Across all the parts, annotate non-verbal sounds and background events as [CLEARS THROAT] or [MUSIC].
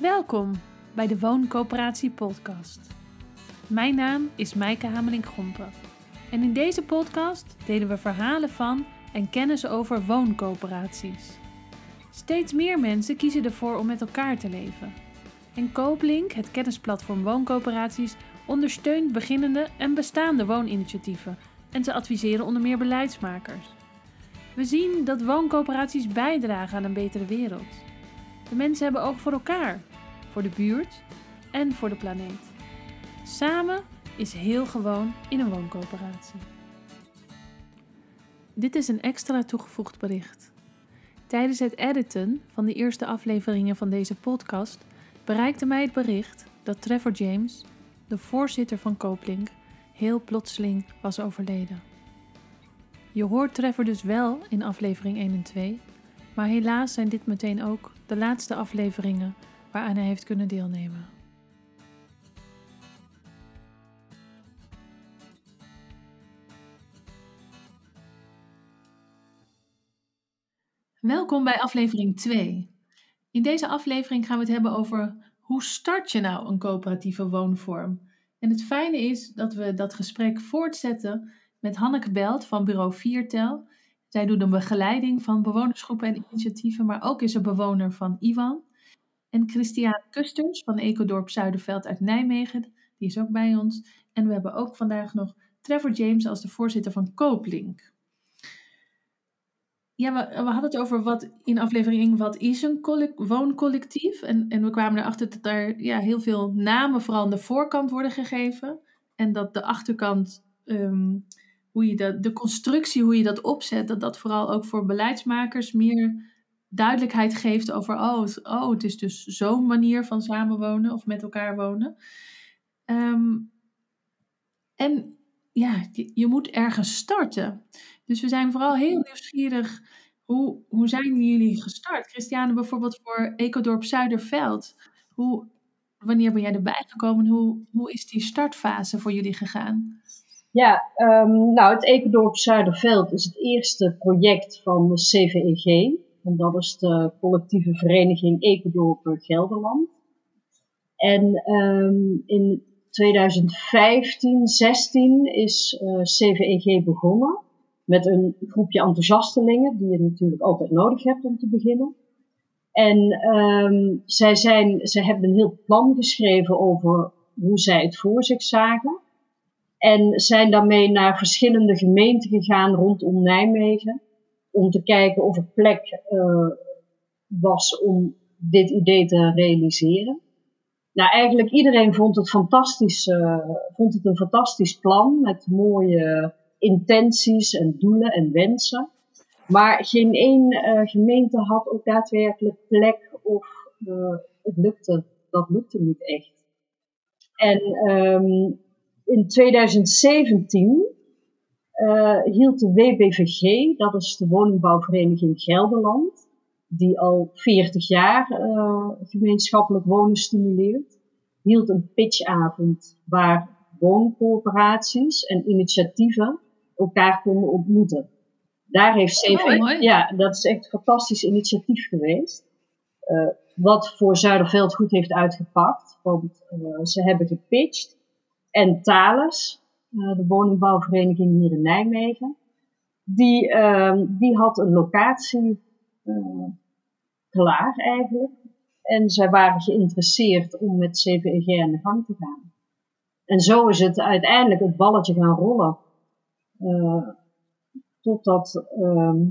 Welkom bij de Wooncoöperatie Podcast. Mijn naam is Maaike Hamelink-Gompen. En in deze podcast delen we verhalen van en kennis over wooncoöperaties. Steeds meer mensen kiezen ervoor om met elkaar te leven. En Kooplink, het kennisplatform wooncoöperaties, ondersteunt beginnende en bestaande wooninitiatieven en ze adviseren onder meer beleidsmakers. We zien dat wooncoöperaties bijdragen aan een betere wereld. De mensen hebben oog voor elkaar, voor de buurt en voor de planeet. Samen is heel gewoon in een wooncoöperatie. Dit is een extra toegevoegd bericht. Tijdens het editen van de eerste afleveringen van deze podcast bereikte mij het bericht dat Trevor James, de voorzitter van Kooplink, heel plotseling was overleden. Je hoort Trevor dus wel in aflevering 1 en 2, maar helaas zijn dit meteen ook de laatste afleveringen waaraan hij heeft kunnen deelnemen. Welkom bij aflevering 2. In deze aflevering gaan we het hebben over hoe start je nou een coöperatieve woonvorm. En het fijne is dat we dat gesprek voortzetten met Hanneke Belt van bureau Viertel. Zij doet een begeleiding van bewonersgroepen en initiatieven, maar ook is er bewoner van Iwan. En Christiane Kusters van Ecodorp Zuiderveld uit Nijmegen, die is ook bij ons. En we hebben ook vandaag nog Trevor James als de voorzitter van Kooplink. Ja, we, we hadden het over wat in aflevering 1, wat is een wooncollectief? En, en we kwamen erachter dat daar ja, heel veel namen vooral aan de voorkant worden gegeven. En dat de achterkant ehm, hoe je dat, de constructie, hoe je dat opzet, dat dat vooral ook voor beleidsmakers meer duidelijkheid geeft over, oh, oh het is dus zo'n manier van samenwonen of met elkaar wonen. Ehm, en ja, je, je, moet ergens starten. Dus we zijn vooral heel nieuwsgierig, hoe, hoe zijn jullie gestart? Christiane bijvoorbeeld voor Ecodorp Zuiderveld. Hoe, wanneer ben jij erbij gekomen? Hoe, hoe is die startfase voor jullie gegaan? Ja, um, nou, het Ecodorp Zuiderveld is het eerste project van de CVEG. En dat is de collectieve vereniging Ecodorpen Gelderland. En um, in 2015, 16 is uh, CVEG begonnen met een groepje enthousiastelingen, die je natuurlijk altijd nodig hebt om te beginnen. En um, zij, zijn, zij hebben een heel plan geschreven over hoe zij het voor zich zagen. En zijn daarmee naar verschillende gemeenten gegaan rondom Nijmegen. Om te kijken of er plek uh, was om dit idee te realiseren. Nou, eigenlijk iedereen vond het, fantastisch, uh, vond het een fantastisch plan met mooie intenties en doelen en wensen. Maar geen één uh, gemeente had ook daadwerkelijk plek of het lukte, dat lukte niet echt. En um, in 2017 uh, hield de WBVG, dat is de woningbouwvereniging Gelderland, die al 40 jaar uh, gemeenschappelijk wonen stimuleert, hield een pitchavond waar wooncoöperaties en initiatieven elkaar konden ontmoeten. Daar heeft CV, oh, ja, dat is echt een fantastisch initiatief geweest. Uh, wat voor Zuiderveld goed heeft uitgepakt, want ze hebben gepitcht en Thales, de woningbouwvereniging hier in Nijmegen, die, uh, die had een locatie uh, klaar eigenlijk. En zij waren geïnteresseerd om met CVEG aan de gang te gaan. En zo is het uiteindelijk het balletje gaan rollen. totdat ehm,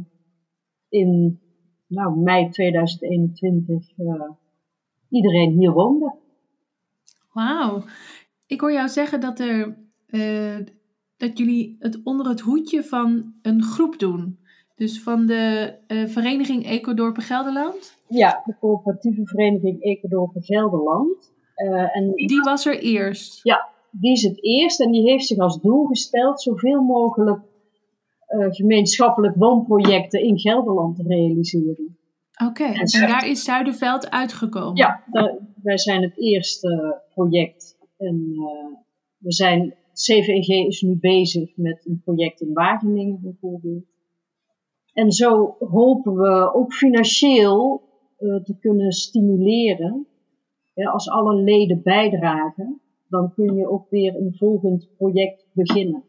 in nou, mei 2021 iedereen hier woonde. Wauw. Ik hoor jou zeggen dat, er, uh, dat jullie het onder het hoedje van een groep doen. Dus van de uh, vereniging Ecodorpen Gelderland? Ja, de coöperatieve vereniging Ecodorpen Gelderland. Uh, en die was er eerst? Ja, die is het eerst en die heeft zich als doel gesteld zoveel mogelijk gemeenschappelijk woonprojecten in Gelderland te realiseren. Oké, en, en, daar is Zuiderveld uitgekomen? Ja, wij zijn het eerste project en we zijn, CVG is nu bezig met een project in Wageningen bijvoorbeeld. En zo hopen we ook financieel uh, te kunnen stimuleren als alle leden bijdragen, dan kun je ook weer een volgend project beginnen.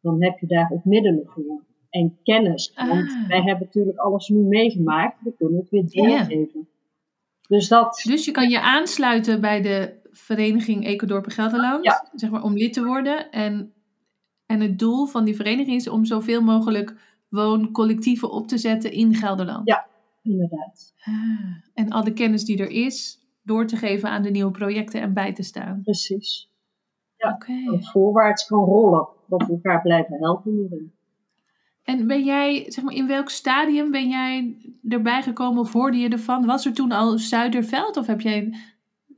Dan heb je daar ook middelen voor en kennis. Want Ah. wij hebben natuurlijk alles nu meegemaakt, we kunnen het weer doorgeven. Dus dat, Dus je kan je aansluiten bij de vereniging Ecodorpen Gelderland, Ja. zeg maar, om lid te worden. En, en het doel van die vereniging is om zoveel mogelijk wooncollectieven op te zetten in Gelderland. Ja. inderdaad, Ah. En al de kennis die er is, door te geven aan de nieuwe projecten en bij te staan. precies. Ja. Het voorwaarts kan rollen, dat we elkaar blijven helpen hierin. En ben jij, zeg maar, in welk stadium ben jij erbij gekomen of hoorde je ervan? Was er toen al Zuiderveld of heb jij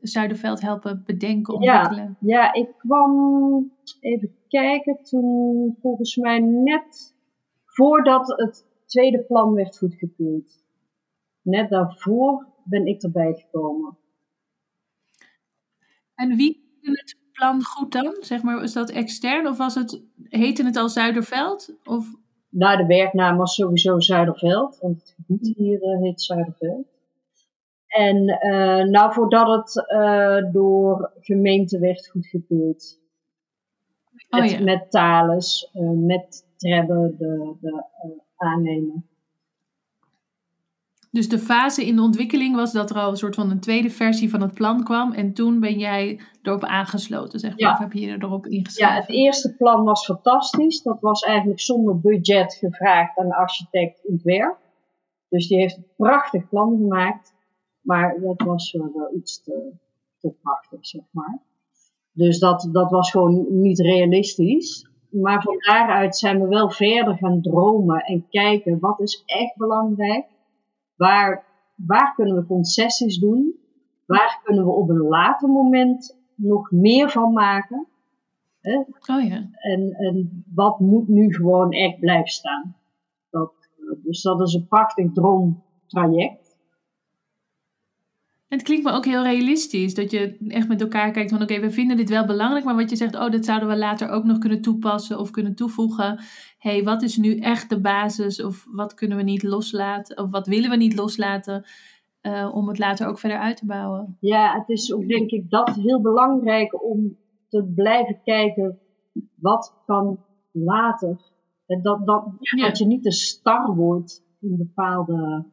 Zuiderveld helpen bedenken, Ja. ontwikkelen? Ja, ik kwam even kijken toen volgens mij net voordat het tweede plan werd goedgekeurd. Net daarvoor ben ik erbij gekomen. En wie keurde het plan goed dan? Zeg maar, is dat extern of was het, heette het al Zuiderveld? Of, Nou, de werknaam was sowieso Zuiderveld, want het gebied hier eh, heet Zuiderveld. En eh, nou, voordat het eh, door gemeente werd goedgekeurd. oh Met, ja, met Thales, eh, met Trebbe, de, de aannemer. dus de fase in de ontwikkeling was dat er al een soort van een tweede versie van het plan kwam en toen ben jij erop aangesloten, zeg maar, Ja. of heb je je erop Ja, ingeschreven? het eerste plan was fantastisch. Dat was eigenlijk zonder budget gevraagd aan de architect ontwerp. Dus die heeft een prachtig plan gemaakt. Maar dat was eh, wel iets te, te prachtig, zeg maar. Dus dat, dat was gewoon niet realistisch. Maar van daaruit zijn we wel verder gaan dromen en kijken wat is echt belangrijk. Waar, waar kunnen we concessies doen? Waar kunnen we op een later moment nog meer van maken? Hè? Oh ja. En, en wat moet nu gewoon echt blijven staan? Dat, eh, dus dat is een prachtig droomtraject. Het klinkt me ook heel realistisch. Dat je echt met elkaar kijkt van oké, we vinden dit wel belangrijk. Maar wat je zegt, oh, dat zouden we later ook nog kunnen toepassen of kunnen toevoegen. Hé, hey, wat is nu echt de basis? Of wat kunnen we niet loslaten? Of wat willen we niet loslaten? eh, om het later ook verder uit te bouwen. Ja, het is ook denk ik dat heel belangrijk om te blijven kijken wat kan later. En dat, dat, Ja. dat je niet te star wordt in bepaalde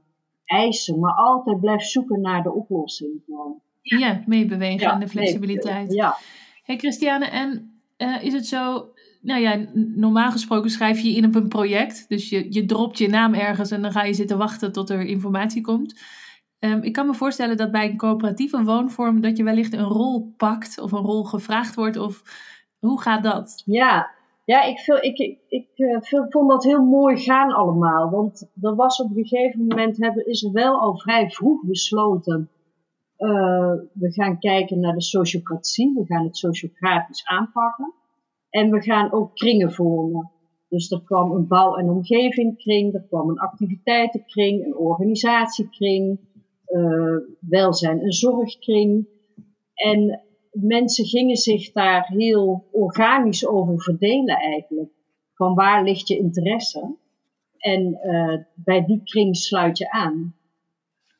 eisen, maar altijd blijft zoeken naar de oplossing. Gewoon. Ja, meebewegen en de flexibiliteit. Ja, Hey Christiane, en eh, is het zo, nou ja, normaal gesproken schrijf je je in op een project. Dus je, je dropt je naam ergens en dan ga je zitten wachten tot er informatie komt. Ehm, ik kan me voorstellen dat bij een coöperatieve woonvorm dat je wellicht een rol pakt of een rol gevraagd wordt. Of hoe gaat dat? Ja, ja ik, ik, ik, ik eh, veel- vond dat heel mooi gaan allemaal. Want er was op een gegeven moment, hebben, is er wel al vrij vroeg besloten. eh, we gaan kijken naar de sociocratie, we gaan het sociocratisch aanpakken. En we gaan ook kringen vormen. Dus er kwam een bouw- en omgevingkring, er kwam een activiteitenkring, een organisatiekring, eh, welzijn- en zorgkring. En mensen gingen zich daar heel organisch over verdelen eigenlijk. Van waar ligt je interesse? En eh, bij die kring sluit je aan.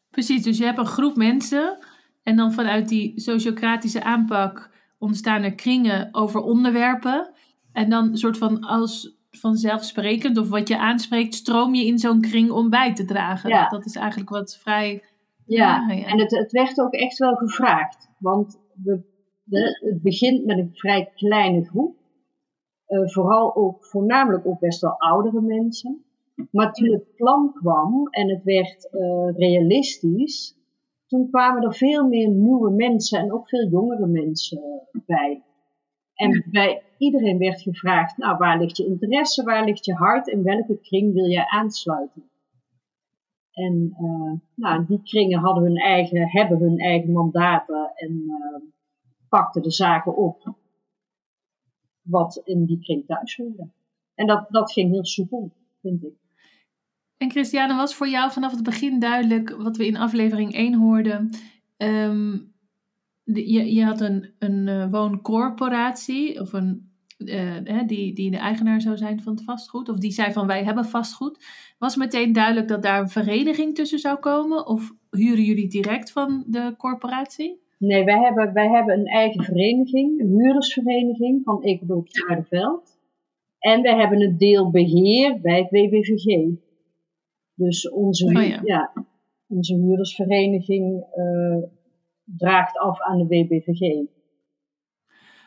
Precies, dus je hebt een groep mensen en dan vanuit die sociocratische aanpak ontstaan er kringen over onderwerpen. En dan een soort van als vanzelfsprekend of wat je aanspreekt, stroom je in zo'n kring om bij te dragen. Ja. Dat is eigenlijk wat vrij... Ja, Ja, ja. en het, het werd ook echt wel gevraagd. Want we, het begint met een vrij kleine groep. Eh, vooral ook, voornamelijk ook best wel oudere mensen. Maar toen het plan kwam en het werd eh, realistisch, toen kwamen er veel meer nieuwe mensen en ook veel jongere mensen bij. En bij iedereen werd gevraagd, nou, waar ligt je interesse, waar ligt je hart, in welke kring wil jij aansluiten? En eh, nou, die kringen hadden hun eigen, hebben hun eigen mandaten en pakten de zaken op wat in die kring thuis hoorde. En dat, dat ging heel soepel, vind ik. En Christiane, was voor jou vanaf het begin duidelijk wat we in aflevering 1 hoorden? Ehm, je, je had een, een eh, wooncorporatie, of een, eh, die, die de eigenaar zou zijn van het vastgoed, of die zei van wij hebben vastgoed. Was meteen duidelijk dat daar een vereniging tussen zou komen? Of huren jullie direct van de corporatie? Nee, wij hebben, wij hebben een eigen vereniging, een huurdersvereniging van Ecodoop Zuiderveld. En wij hebben een deel beheer bij het WBVG. Dus onze, Oh ja. onze huurdersvereniging eh, draagt af aan de WBVG.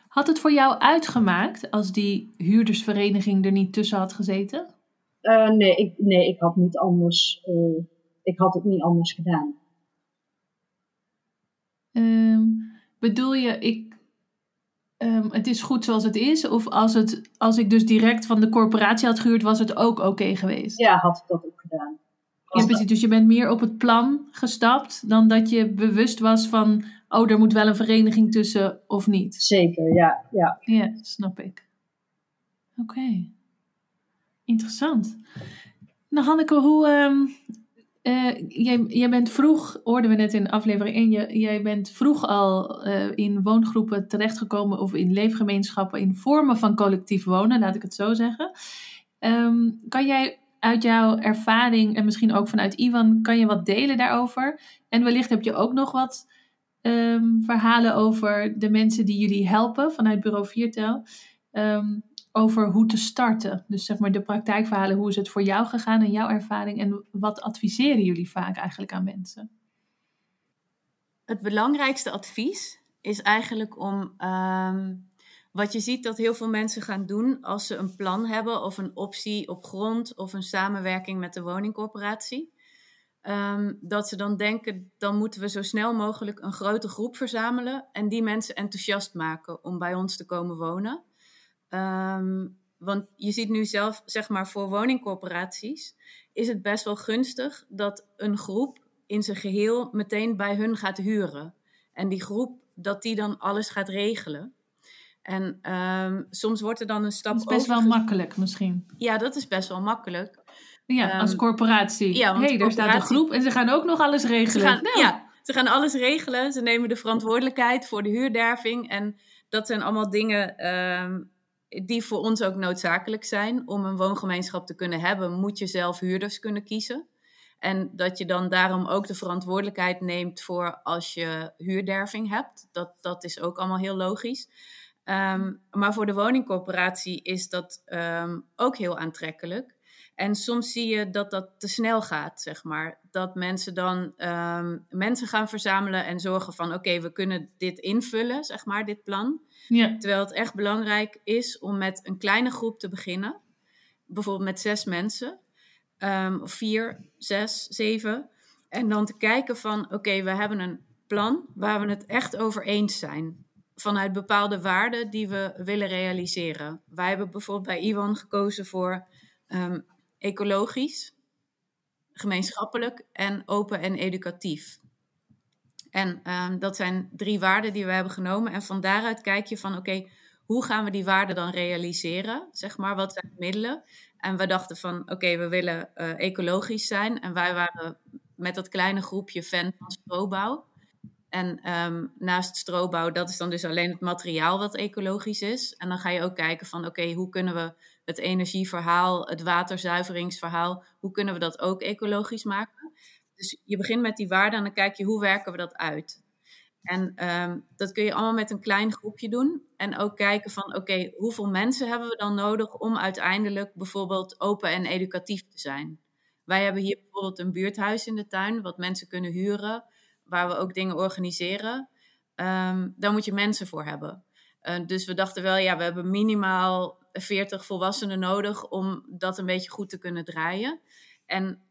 Had het voor jou uitgemaakt als die huurdersvereniging er niet tussen had gezeten? Eh, nee, ik, nee, ik had niet anders. eh, ik had het niet anders gedaan. Ehm, bedoel je, ik, ehm, het is goed zoals het is? Of als, het, als ik dus direct van de corporatie had gehuurd, was het ook oké geweest? Ja, had ik dat ook gedaan. Ja, precies. Dus je bent meer op het plan gestapt dan dat je bewust was van, oh, er moet wel een vereniging tussen of niet. Zeker, ja. ja. Ja, snap ik. Oké. Interessant. Nou, Hanneke, hoe. ehm, eh, jij, jij bent vroeg, hoorden we net in aflevering 1, jij, bent vroeg al eh, in woongroepen terechtgekomen of in leefgemeenschappen in vormen van collectief wonen, laat ik het zo zeggen. Ehm, kan jij uit jouw ervaring en misschien ook vanuit Ivan, kan je wat delen daarover? En wellicht heb je ook nog wat ehm, verhalen over de mensen die jullie helpen vanuit Bureau Viertel. ehm, over hoe te starten. Dus zeg maar de praktijkverhalen, hoe is het voor jou gegaan en jouw ervaring en wat adviseren jullie vaak eigenlijk aan mensen? Het belangrijkste advies is eigenlijk om ehm, wat je ziet dat heel veel mensen gaan doen als ze een plan hebben of een optie op grond of een samenwerking met de woningcorporatie. Ehm, dat ze dan denken, dan moeten we zo snel mogelijk een grote groep verzamelen en die mensen enthousiast maken om bij ons te komen wonen. Ehm, want je ziet nu zelf, zeg maar, voor woningcorporaties is het best wel gunstig dat een groep in zijn geheel meteen bij hun gaat huren. En die groep, dat die dan alles gaat regelen. En ehm, soms wordt er dan een stap Dat is best wel makkelijk misschien. Ja, dat is best wel makkelijk. Ja, Ehm, als corporatie. ja, hey, daar staat een groep en ze gaan ook nog alles Ze regelen. gaan, Nou, ja, ze gaan alles regelen. Ze nemen de verantwoordelijkheid voor de huurderving. En dat zijn allemaal dingen die voor ons ook noodzakelijk zijn. Om een woongemeenschap te kunnen hebben, moet je zelf huurders kunnen kiezen. En dat je dan daarom ook de verantwoordelijkheid neemt voor als je huurderving hebt. Dat, dat is ook allemaal heel logisch. Ehm, maar voor de woningcorporatie is dat ehm, ook heel aantrekkelijk. En soms zie je dat dat te snel gaat, zeg maar. Dat mensen dan ehm, mensen gaan verzamelen en zorgen van... oké, we kunnen dit invullen, zeg maar, dit plan. ja. Terwijl het echt belangrijk is om met een kleine groep te beginnen. Bijvoorbeeld met zes mensen. ehm, of vier, zes, zeven. En dan te kijken van, oké, we hebben een plan waar we het echt over eens zijn. Vanuit bepaalde waarden die we willen realiseren. Wij hebben bijvoorbeeld bij Iwan gekozen voor ehm, ecologisch, gemeenschappelijk en open en educatief. En ehm, dat zijn drie waarden die we hebben genomen. En van daaruit kijk je van, oké, hoe gaan we die waarden dan realiseren? Zeg maar, wat zijn de middelen? En we dachten van, oké, we willen eh, ecologisch zijn. En wij waren met dat kleine groepje fan van strobouw. En ehm, naast strobouw, dat is dan dus alleen het materiaal wat ecologisch is. En dan ga je ook kijken van, oké, hoe kunnen we het energieverhaal, het waterzuiveringsverhaal, hoe kunnen we dat ook ecologisch maken? Dus je begint met die waarden en dan kijk je, hoe werken we dat uit? En ehm, dat kun je allemaal met een klein groepje doen. En ook kijken van, oké, hoeveel mensen hebben we dan nodig om uiteindelijk bijvoorbeeld open en educatief te zijn? Wij hebben hier bijvoorbeeld een buurthuis in de tuin, wat mensen kunnen huren, waar we ook dingen organiseren. Ehm, daar moet je mensen voor hebben. Eh, dus we dachten wel, ja, we hebben minimaal 40 volwassenen nodig om dat een beetje goed te kunnen draaien. En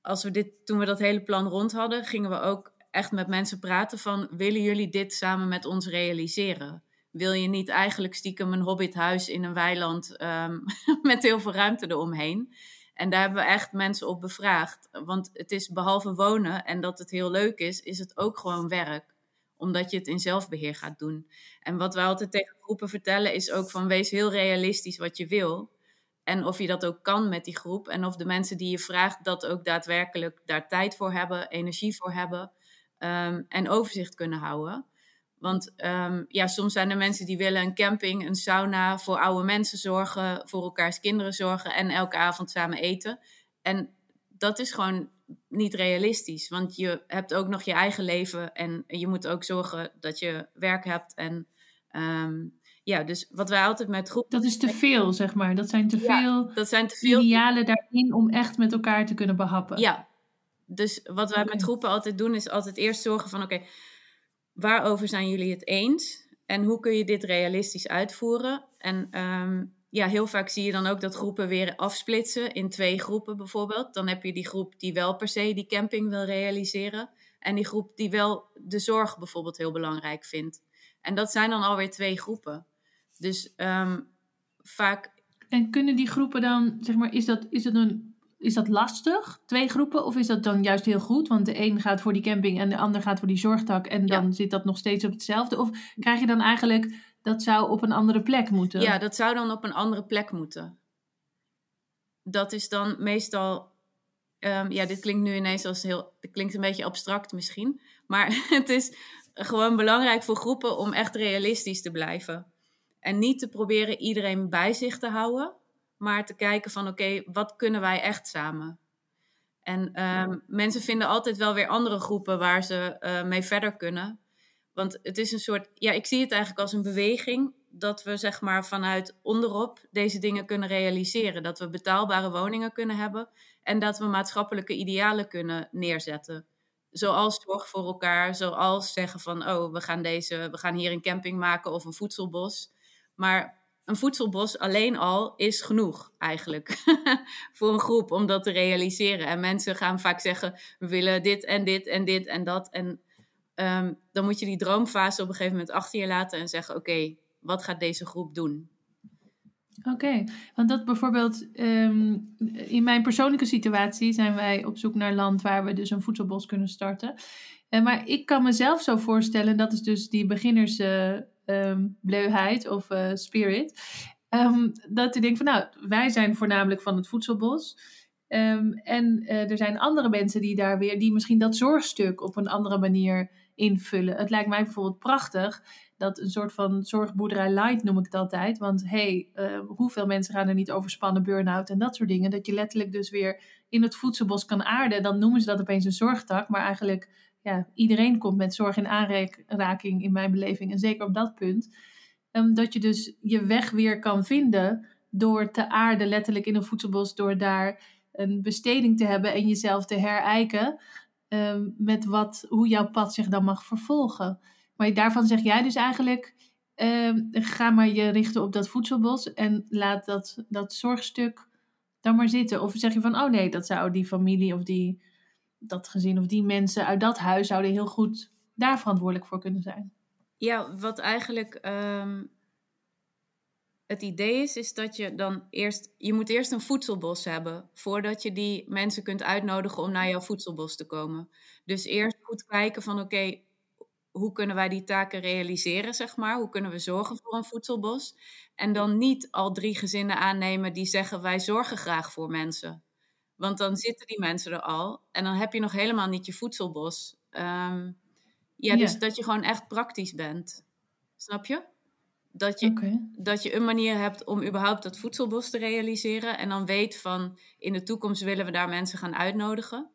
als we dit, toen we dat hele plan rond hadden, gingen we ook echt met mensen praten van, willen jullie dit samen met ons realiseren? Wil je niet eigenlijk stiekem een hobbithuis in een weiland ehm, [LAUGHS] met heel veel ruimte eromheen? En daar hebben we echt mensen op bevraagd. Want het is behalve wonen en dat het heel leuk is, is het ook gewoon werk. Omdat je het in zelfbeheer gaat doen. En wat wij altijd tegen groepen vertellen is ook van wees heel realistisch wat je wil. En of je dat ook kan met die groep. En of de mensen die je vraagt dat ook daadwerkelijk daar tijd voor hebben, energie voor hebben. ehm, en overzicht kunnen houden. Want ehm, ja, soms zijn er mensen die willen een camping, een sauna, voor oude mensen zorgen, voor elkaars kinderen zorgen en elke avond samen eten. En dat is gewoon niet realistisch. Want je hebt ook nog je eigen leven en je moet ook zorgen dat je werk hebt. En ehm, ja, dus wat wij altijd met groepen. Dat is te veel, zeg maar. Dat zijn te veel, dat zijn te veel idealen daarin om echt met elkaar te kunnen behappen. Ja, dus wat wij met groepen altijd doen, is altijd eerst zorgen van: oké, waarover zijn jullie het eens? En hoe kun je dit realistisch uitvoeren? En ehm, ja, heel vaak zie je dan ook dat groepen weer afsplitsen in twee groepen bijvoorbeeld. Dan heb je die groep die wel per se die camping wil realiseren. En die groep die wel de zorg bijvoorbeeld heel belangrijk vindt. En dat zijn dan alweer twee groepen. Dus um, vaak. En kunnen die groepen dan, zeg maar, is dat, is dat een is dat lastig, twee groepen? Of is dat dan juist heel goed? Want de een gaat voor die camping en de ander gaat voor die zorgtak. En dan zit dat nog steeds op hetzelfde? Of krijg je dan eigenlijk, dat zou op een andere plek moeten? Ja, dat zou dan op een andere plek moeten. Dat is dan meestal... Um, ja, dit klinkt nu ineens als heel... Het klinkt een beetje abstract misschien. Maar [LAUGHS] het is gewoon belangrijk voor groepen om echt realistisch te blijven. En niet te proberen iedereen bij zich te houden maar te kijken van oké, wat kunnen wij echt samen? En ehm, mensen vinden altijd wel weer andere groepen waar ze uh, mee verder kunnen. Want het is een soort, ja, ik zie het eigenlijk als een beweging dat we zeg maar vanuit onderop deze dingen kunnen realiseren. Dat we betaalbare woningen kunnen hebben en dat we maatschappelijke idealen kunnen neerzetten. Zoals zorg voor elkaar, zoals zeggen van oh, we gaan, deze, we gaan hier een camping maken of een voedselbos. Maar een voedselbos alleen al is genoeg eigenlijk [LAUGHS] voor een groep om dat te realiseren. En mensen gaan vaak zeggen, we willen dit en dit en dit en dat. En ehm, dan moet je die droomfase op een gegeven moment achter je laten en zeggen, oké, wat gaat deze groep doen? Oké, want dat bijvoorbeeld ehm, in mijn persoonlijke situatie zijn wij op zoek naar land waar we dus een voedselbos kunnen starten. Uh, maar ik kan mezelf zo voorstellen, dat is dus die beginners uh, um, bleuheid of uh, spirit. Dat je denkt van nou, wij zijn voornamelijk van het voedselbos. En uh, er zijn andere mensen die daar weer, die misschien dat zorgstuk op een andere manier invullen. Het lijkt mij bijvoorbeeld prachtig dat een soort van zorgboerderij light noem ik het altijd. Want hey, uh, hoeveel mensen gaan er niet overspannen, burn-out en dat soort dingen. Dat je letterlijk dus weer in het voedselbos kan aarden. Dan noemen ze dat opeens een zorgtak. Maar eigenlijk ja, iedereen komt met zorg in aanraking in mijn beleving. En zeker op dat punt. Um, dat je dus je weg weer kan vinden door te aarden, letterlijk in een voedselbos, door daar een besteding te hebben en jezelf te herijken um, met wat, hoe jouw pad zich dan mag vervolgen. Maar daarvan zeg jij dus eigenlijk, um, ga maar je richten op dat voedselbos en laat dat, dat zorgstuk dan maar zitten. Of zeg je van, oh nee, dat zou die familie of die dat gezin of die mensen uit dat huis zouden heel goed daar verantwoordelijk voor kunnen zijn. Ja, wat eigenlijk um, het idee is, is dat je dan eerst, je moet eerst een voedselbos hebben voordat je die mensen kunt uitnodigen om naar jouw voedselbos te komen. Dus eerst goed kijken van oké, hoe kunnen wij die taken realiseren, zeg maar? Hoe kunnen we zorgen voor een voedselbos? En dan niet al drie gezinnen aannemen die zeggen wij zorgen graag voor mensen. Want dan zitten die mensen er al. En dan heb je nog helemaal niet je voedselbos. Um, ja, dus dat je gewoon echt praktisch bent. Snap je? Dat je, okay. dat je een manier hebt om überhaupt dat voedselbos te realiseren. En dan weet van in de toekomst willen we daar mensen gaan uitnodigen.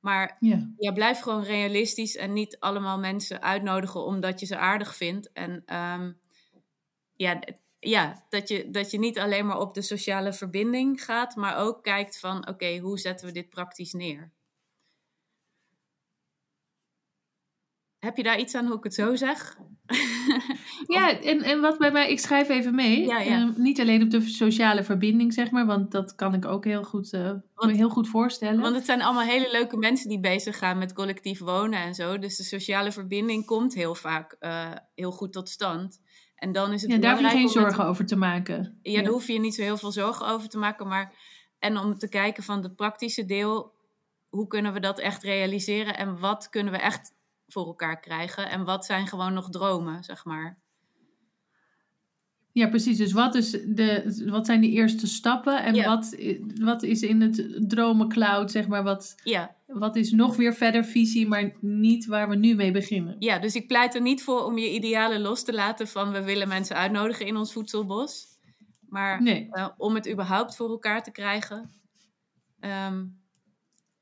Maar ja. ja blijf gewoon realistisch en niet allemaal mensen uitnodigen omdat je ze aardig vindt. En um, ja, ja, dat je, dat je niet alleen maar op de sociale verbinding gaat, maar ook kijkt van oké, okay, hoe zetten we dit praktisch neer? Heb je daar iets aan hoe ik het zo zeg? [LAUGHS] ja, en, en wat bij mij, ik schrijf even mee. Ja, ja. Uh, niet alleen op de sociale verbinding, zeg maar, want dat kan ik ook heel goed, uh, want, me heel goed voorstellen. Want het zijn allemaal hele leuke mensen die bezig gaan met collectief wonen en zo. Dus de sociale verbinding komt heel vaak uh, heel goed tot stand. En dan is het ja, daar hoef je geen zorgen over te maken. Ja, daar hoef je niet zo heel veel zorgen over te maken. Maar, en om te kijken van het praktische deel, hoe kunnen we dat echt realiseren? En wat kunnen we echt voor elkaar krijgen? En wat zijn gewoon nog dromen, zeg maar? Ja, precies. Dus wat, is de, wat zijn de eerste stappen? En ja. wat, wat is in het dromencloud, zeg maar, wat, ja. wat is nog weer verder visie, maar niet waar we nu mee beginnen? Ja, dus ik pleit er niet voor om je idealen los te laten van we willen mensen uitnodigen in ons voedselbos. Maar nee. uh, om het überhaupt voor elkaar te krijgen. Um,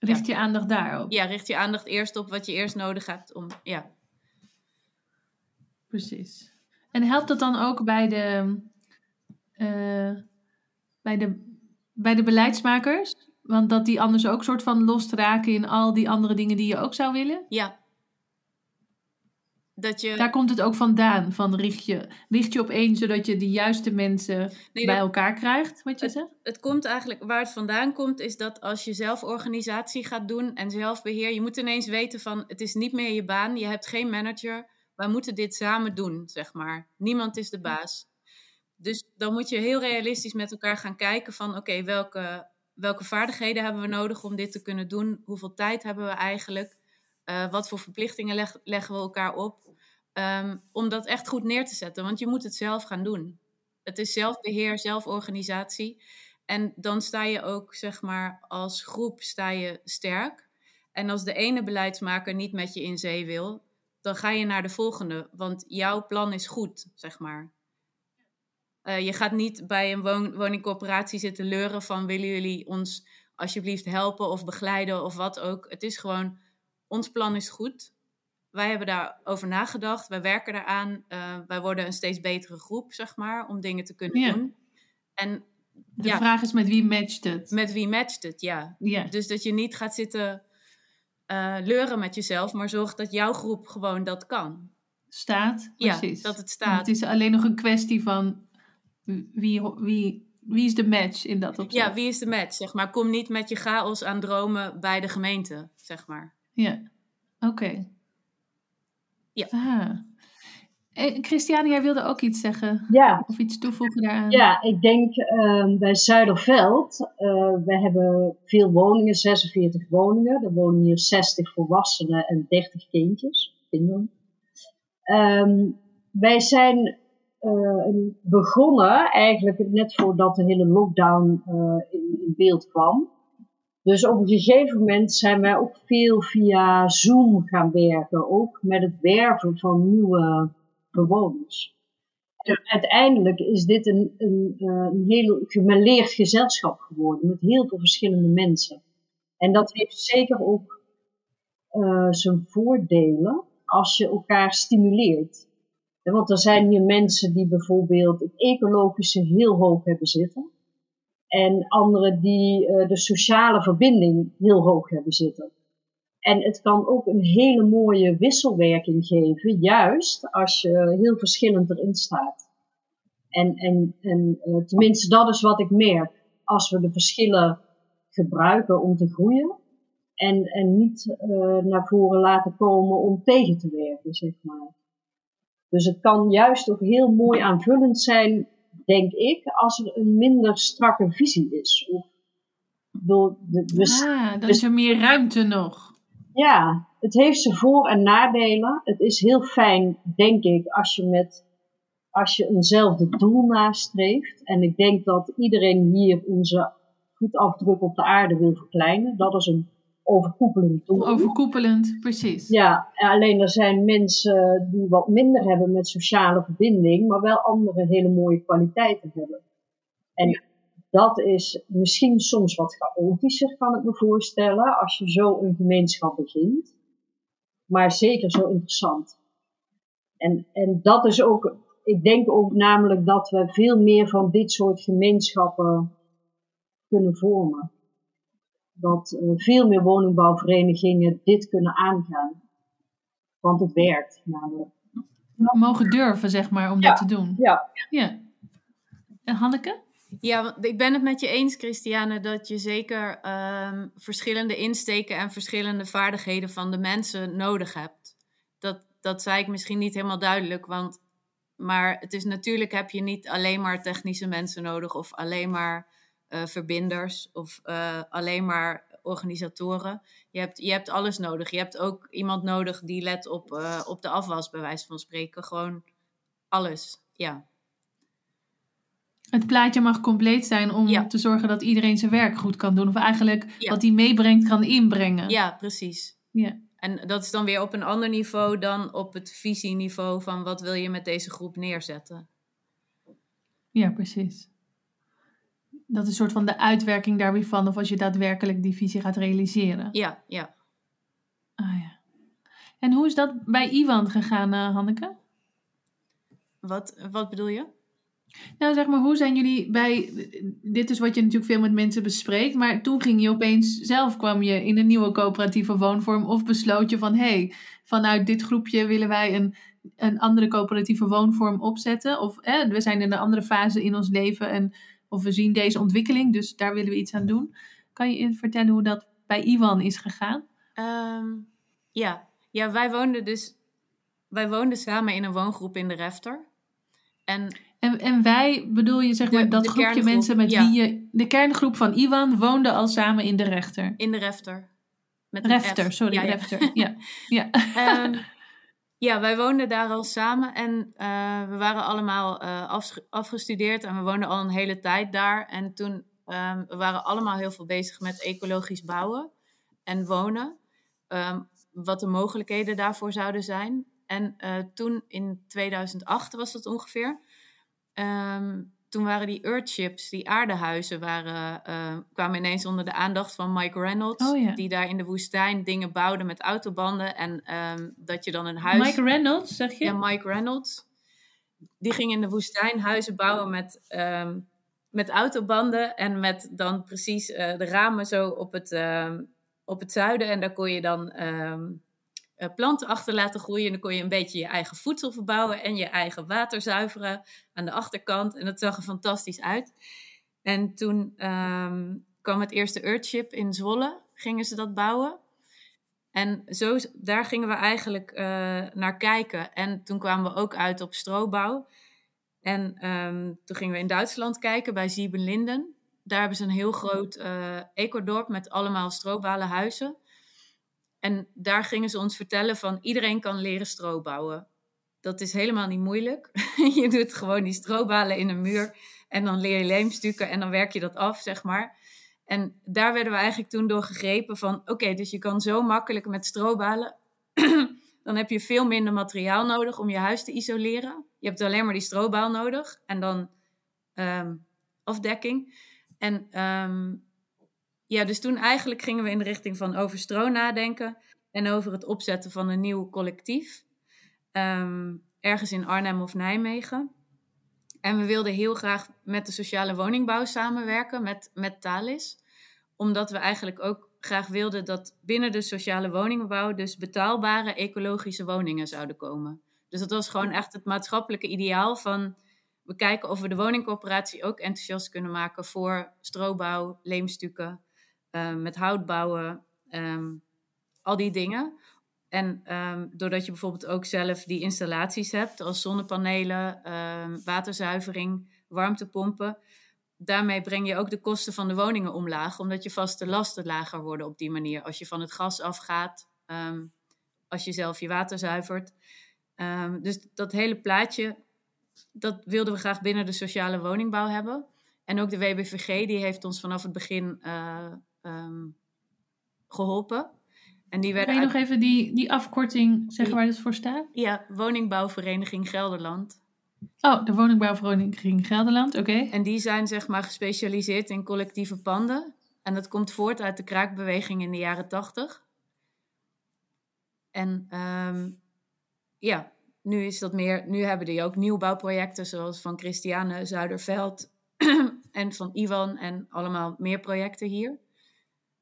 Richt je aandacht daarop. Ja, richt je aandacht eerst op wat je eerst nodig hebt om, ja. Precies. En helpt dat dan ook bij de, eh, bij de, bij de beleidsmakers? Want dat die anders ook soort van lostraken in al die andere dingen die je ook zou willen? Ja. Dat je... Daar komt het ook vandaan, van richt je, richt je op één, zodat je de juiste mensen Nee, bij dat- elkaar krijgt, wat je zegt? het komt eigenlijk, waar het vandaan komt, is dat als je zelf organisatie gaat doen en zelfbeheer, je moet ineens weten van, het is niet meer je baan, je hebt geen manager, wij moeten dit samen doen, zeg maar. Niemand is de baas. Dus dan moet je heel realistisch met elkaar gaan kijken van, oké, welke, welke vaardigheden hebben we nodig om dit te kunnen doen? Hoeveel tijd hebben we eigenlijk? Eh, wat voor verplichtingen leg- leggen we elkaar op? Ehm, om dat echt goed neer te zetten, want je moet het zelf gaan doen. Het is zelfbeheer, zelforganisatie. En dan sta je ook, zeg maar, als groep sta je sterk. En als de ene beleidsmaker niet met je in zee wil, dan ga je naar de volgende. Want jouw plan is goed, zeg maar. Eh, je gaat niet bij een woon- woningcorporatie zitten leuren van willen jullie ons alsjeblieft helpen of begeleiden of wat ook. Het is gewoon, ons plan is goed. Wij hebben daarover nagedacht, wij werken daaraan. Eh, wij worden een steeds betere groep, zeg maar, om dingen te kunnen Ja. doen. En De Ja. vraag is met wie matcht het? met wie matcht het, ja. ja. Dus dat je niet gaat zitten eh, leuren met jezelf, maar zorg dat jouw groep gewoon dat kan. staat. Ja, Precies. dat het Want staat. Het is alleen nog een kwestie van wie, wie, wie is de match in dat opzicht. Ja, wie is de match, zeg maar. Kom niet met je chaos aan dromen bij de gemeente, zeg maar. Ja, oké. Ja. Ah. Eh, Christiane, jij wilde ook iets zeggen Ja, of iets toevoegen daaraan? ja ik denk ehm, bij Zuiderveld, eh we hebben veel woningen, 46 woningen. Er wonen hier 60 volwassenen en 30 kindjes, kinderen. Ehm, wij zijn eh, begonnen eigenlijk net voordat de hele lockdown eh, in, in beeld kwam. Dus op een gegeven moment zijn wij ook veel via Zoom gaan werken, ook met het werven van nieuwe bewoners. En uiteindelijk is dit een, een, eh, een heel gemêleerd gezelschap geworden met heel veel verschillende mensen. En dat heeft zeker ook eh, zijn voordelen als je elkaar stimuleert. Ja, Want er zijn hier mensen die bijvoorbeeld het ecologische heel hoog hebben zitten. En anderen die eh, de sociale verbinding heel hoog hebben zitten. En het kan ook een hele mooie wisselwerking geven, juist als je heel verschillend erin staat. En, en, en eh, tenminste, dat is wat ik merk. Als we de verschillen gebruiken om te groeien. En, en niet eh, naar voren laten komen om tegen te werken, zeg maar. Dus het kan juist ook heel mooi aanvullend zijn, denk ik, als er een minder strakke visie is. Of, de, de, Ah, dan is er meer ruimte nog. ja, het heeft zijn voor- en nadelen. Het is heel fijn, denk ik, als je met als je eenzelfde doel nastreeft. En ik denk dat iedereen hier onze voetafdruk op de aarde wil verkleinen. Dat is een overkoepelend. Overkoepelend, precies. Ja, alleen er zijn mensen die wat minder hebben met sociale verbinding, maar wel andere hele mooie kwaliteiten hebben. En dat is misschien soms wat chaotischer, kan ik me voorstellen, als je zo een gemeenschap begint. Maar zeker zo interessant. En, en dat is ook, ik denk ook namelijk dat we veel meer van dit soort gemeenschappen kunnen vormen dat eh, veel meer woningbouwverenigingen dit kunnen aangaan. Want het werkt namelijk. Mogen durven, zeg maar, om Ja. dat te doen. Ja, Ja. En Hanneke? Ja, want ik ben het met je eens, Christiane, dat je zeker ehm, verschillende insteken en verschillende vaardigheden van de mensen nodig hebt. Dat, dat zei ik misschien niet helemaal duidelijk, want, maar het is natuurlijk heb je niet alleen maar technische mensen nodig of alleen maar eh, verbinders of eh, alleen maar organisatoren. Je hebt, je hebt alles nodig. Je hebt ook iemand nodig die let op, eh, op de afwas, bij wijze van spreken. Gewoon alles, ja. Het plaatje mag compleet zijn om Ja. te zorgen dat iedereen zijn werk goed kan doen. Of eigenlijk Ja. wat hij meebrengt kan inbrengen. Ja, precies. Ja. En dat is dan weer op een ander niveau dan op het visieniveau van wat wil je met deze groep neerzetten. Ja, precies. Dat is een soort van de uitwerking daar weer van, of als je daadwerkelijk die visie gaat realiseren. Ja, ja. Ah ja. En hoe is dat bij Iwan gegaan, uh, Hanneke? Wat, wat bedoel je? Nou, zeg maar, hoe zijn jullie bij. Dit is wat je natuurlijk veel met mensen bespreekt. Maar toen ging je opeens zelf kwam je in een nieuwe coöperatieve woonvorm. Of besloot je van hé, hey, vanuit dit groepje willen wij een, een andere coöperatieve woonvorm opzetten. Of we zijn in een andere fase in ons leven. En, of we zien deze ontwikkeling, dus daar willen we iets aan doen. Kan je vertellen hoe dat bij Iwan is gegaan? Ehm, ja. ja, wij woonden dus. Wij woonden samen in een woongroep in de Refter. En en, en wij bedoel je zeg maar dat groepje mensen met wie je... De kerngroep van Iwan woonde al samen in de rechter. In de refter. Met refter, sorry, ja, refter. Ja, [LAUGHS] ja. Um, ja, wij woonden daar al samen en uh, we waren allemaal uh, afgestudeerd en we woonden al een hele tijd daar. En toen um, we waren allemaal heel veel bezig met ecologisch bouwen en wonen. Um, wat de mogelijkheden daarvoor zouden zijn. En uh, toen in 2008 was dat ongeveer Ehm, toen waren die Earthships, die aardehuizen, waren, uh, kwamen ineens onder de aandacht van Mike Reynolds. Oh, die daar in de woestijn dingen bouwde met autobanden. En um, dat je dan een huis... Mike Reynolds, zeg je? Ja, Mike Reynolds. Die ging in de woestijn huizen bouwen met, um, met autobanden. En met dan precies uh, de ramen zo op het, op het zuiden. En daar kon je dan uh, planten achter laten groeien. En dan kon je een beetje je eigen voedsel verbouwen en je eigen water zuiveren aan de achterkant. En dat zag er fantastisch uit. En toen um, kwam het eerste Earthship in Zwolle, gingen ze dat bouwen. En zo, daar gingen we eigenlijk uh, naar kijken. En toen kwamen we ook uit op strobouw. En um, toen gingen we in Duitsland kijken bij Siebenlinden. Daar hebben ze een heel groot uh, ecodorp met allemaal strobalen huizen. En daar gingen ze ons vertellen van iedereen kan leren stro bouwen. Dat is helemaal niet moeilijk. [LAUGHS] je doet gewoon die strobalen in een muur en dan leer je leemstukken en dan werk je dat af, zeg maar. En daar werden we eigenlijk toen door gegrepen van, oké, dus je kan zo makkelijk met strobalen. [CLEARS THROAT] dan heb je veel minder materiaal nodig om je huis te isoleren. Je hebt alleen maar die strobaal nodig en dan um, afdekking. En um, ja, dus toen eigenlijk gingen we in de richting van over stro nadenken en over het opzetten van een nieuw collectief. Um, ergens in Arnhem of Nijmegen. En we wilden heel graag met de sociale woningbouw samenwerken, met, met Thalys. Omdat we eigenlijk ook graag wilden dat binnen de sociale woningbouw dus betaalbare ecologische woningen zouden komen. Dus dat was gewoon echt het maatschappelijke ideaal van we kijken of we de woningcorporatie ook enthousiast kunnen maken voor strobouw, leemstukken, uh, met hout bouwen, um, al die dingen. En um, doordat je bijvoorbeeld ook zelf die installaties hebt, als zonnepanelen, waterzuivering, warmtepompen, daarmee breng je ook de kosten van de woningen omlaag, omdat je vaste lasten lager worden op die manier. Als je van het gas afgaat, als je zelf je water zuivert. dus dat hele plaatje, dat wilden we graag binnen de sociale woningbouw hebben. En ook de WBVG, die heeft ons vanaf het begin uh, um, geholpen. En die werden kan je nog even die, die afkorting zeggen waar het voor staat? Ja, Woningbouwvereniging Gelderland. Oh, de Woningbouwvereniging Gelderland, oké. En die zijn zeg maar gespecialiseerd in collectieve panden. En dat komt voort uit de kraakbeweging in de jaren tachtig. En um, ja, nu is dat meer. Nu hebben die ook nieuwbouwprojecten, zoals van Christiane Zuiderveld [CLEARS THROAT] en van Ivan en allemaal meer projecten hier.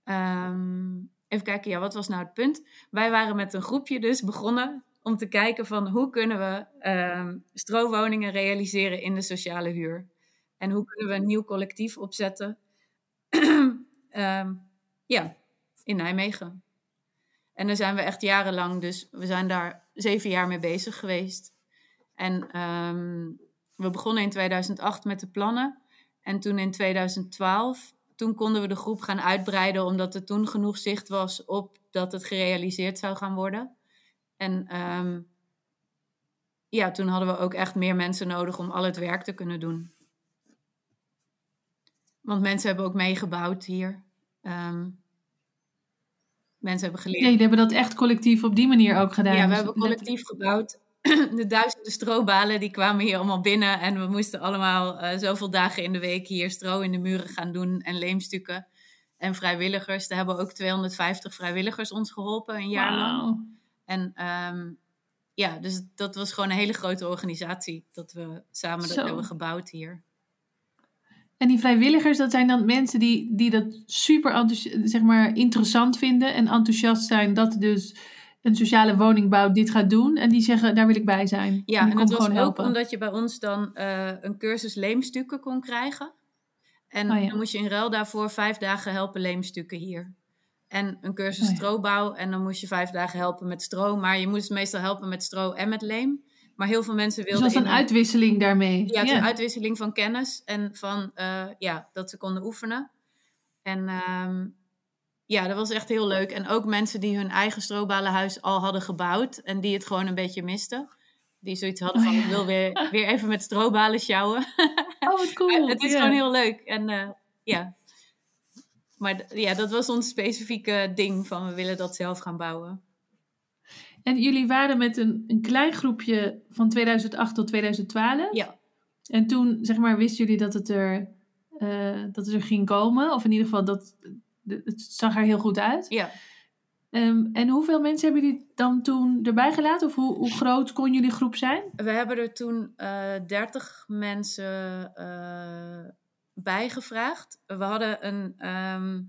Um, even kijken, ja, wat was nou het punt? Wij waren met een groepje dus begonnen om te kijken van hoe kunnen we um, strowoningen realiseren in de sociale huur. En hoe kunnen we een nieuw collectief opzetten? um, [CLEARS THROAT] ja, in Nijmegen. En daar zijn we echt jarenlang, dus we zijn daar zeven jaar mee bezig geweest. En we begonnen in 2008 met de plannen. En toen in 2012 toen konden we de groep gaan uitbreiden, omdat er toen genoeg zicht was op dat het gerealiseerd zou gaan worden. En um, ja, toen hadden we ook echt meer mensen nodig om al het werk te kunnen doen. Want mensen hebben ook meegebouwd hier. Um, mensen hebben geleerd. Ja, jullie hebben dat echt collectief op die manier ook gedaan. Ja, we dus hebben collectief gebouwd. [CLEARS THROAT] de duizenden strobalen die kwamen hier allemaal binnen. En we moesten allemaal eh, zoveel dagen in de week hier stro in de muren gaan doen en leemstukken. En vrijwilligers. Daar hebben ook 250 vrijwilligers ons geholpen een jaar lang. En ehm, ja, dus dat was gewoon een hele grote organisatie dat we samen dat hebben gebouwd hier. En die vrijwilligers, dat zijn dan mensen die, die dat super zeg maar, interessant vinden en enthousiast zijn dat dus een sociale woningbouw dit gaat doen. En die zeggen, daar wil ik bij zijn. Ja, en, en dat was gewoon ook helpen. omdat je bij ons dan eh, een cursus leemstukken kon krijgen. En Oh ja. dan moest je in ruil daarvoor vijf dagen helpen leemstukken hier. En een cursus Oh ja. strobouw. En dan moest je vijf dagen helpen met stro. Maar je moest meestal helpen met stro en met leem. Maar heel veel mensen Dus wilden... dat was een in- uitwisseling daarmee. Ja, het is Ja. een uitwisseling van kennis en van eh, ja, dat ze konden oefenen. En ehm, ja, dat was echt heel leuk. En ook mensen die hun eigen strobalenhuis al hadden gebouwd en die het gewoon een beetje misten. Die zoiets hadden Oh, van, ja. ik wil weer, weer even met strobalen sjouwen. [LAUGHS] Oh, wat [LAUGHS] cool. het is gewoon heel leuk. En eh, ja. Maar ja, dat was ons specifieke ding van we willen dat zelf gaan bouwen. En jullie waren met een, een klein groepje van 2008 tot 2012. Ja, En toen, zeg maar, wisten jullie dat het er, eh, dat het er ging komen. Of in ieder geval, dat, het zag er heel goed uit. ja. Ehm, en hoeveel mensen hebben jullie dan toen erbij gelaten? Of hoe, hoe groot kon jullie groep zijn? We hebben er toen eh 30 mensen eh bijgevraagd. We hadden, een, ehm,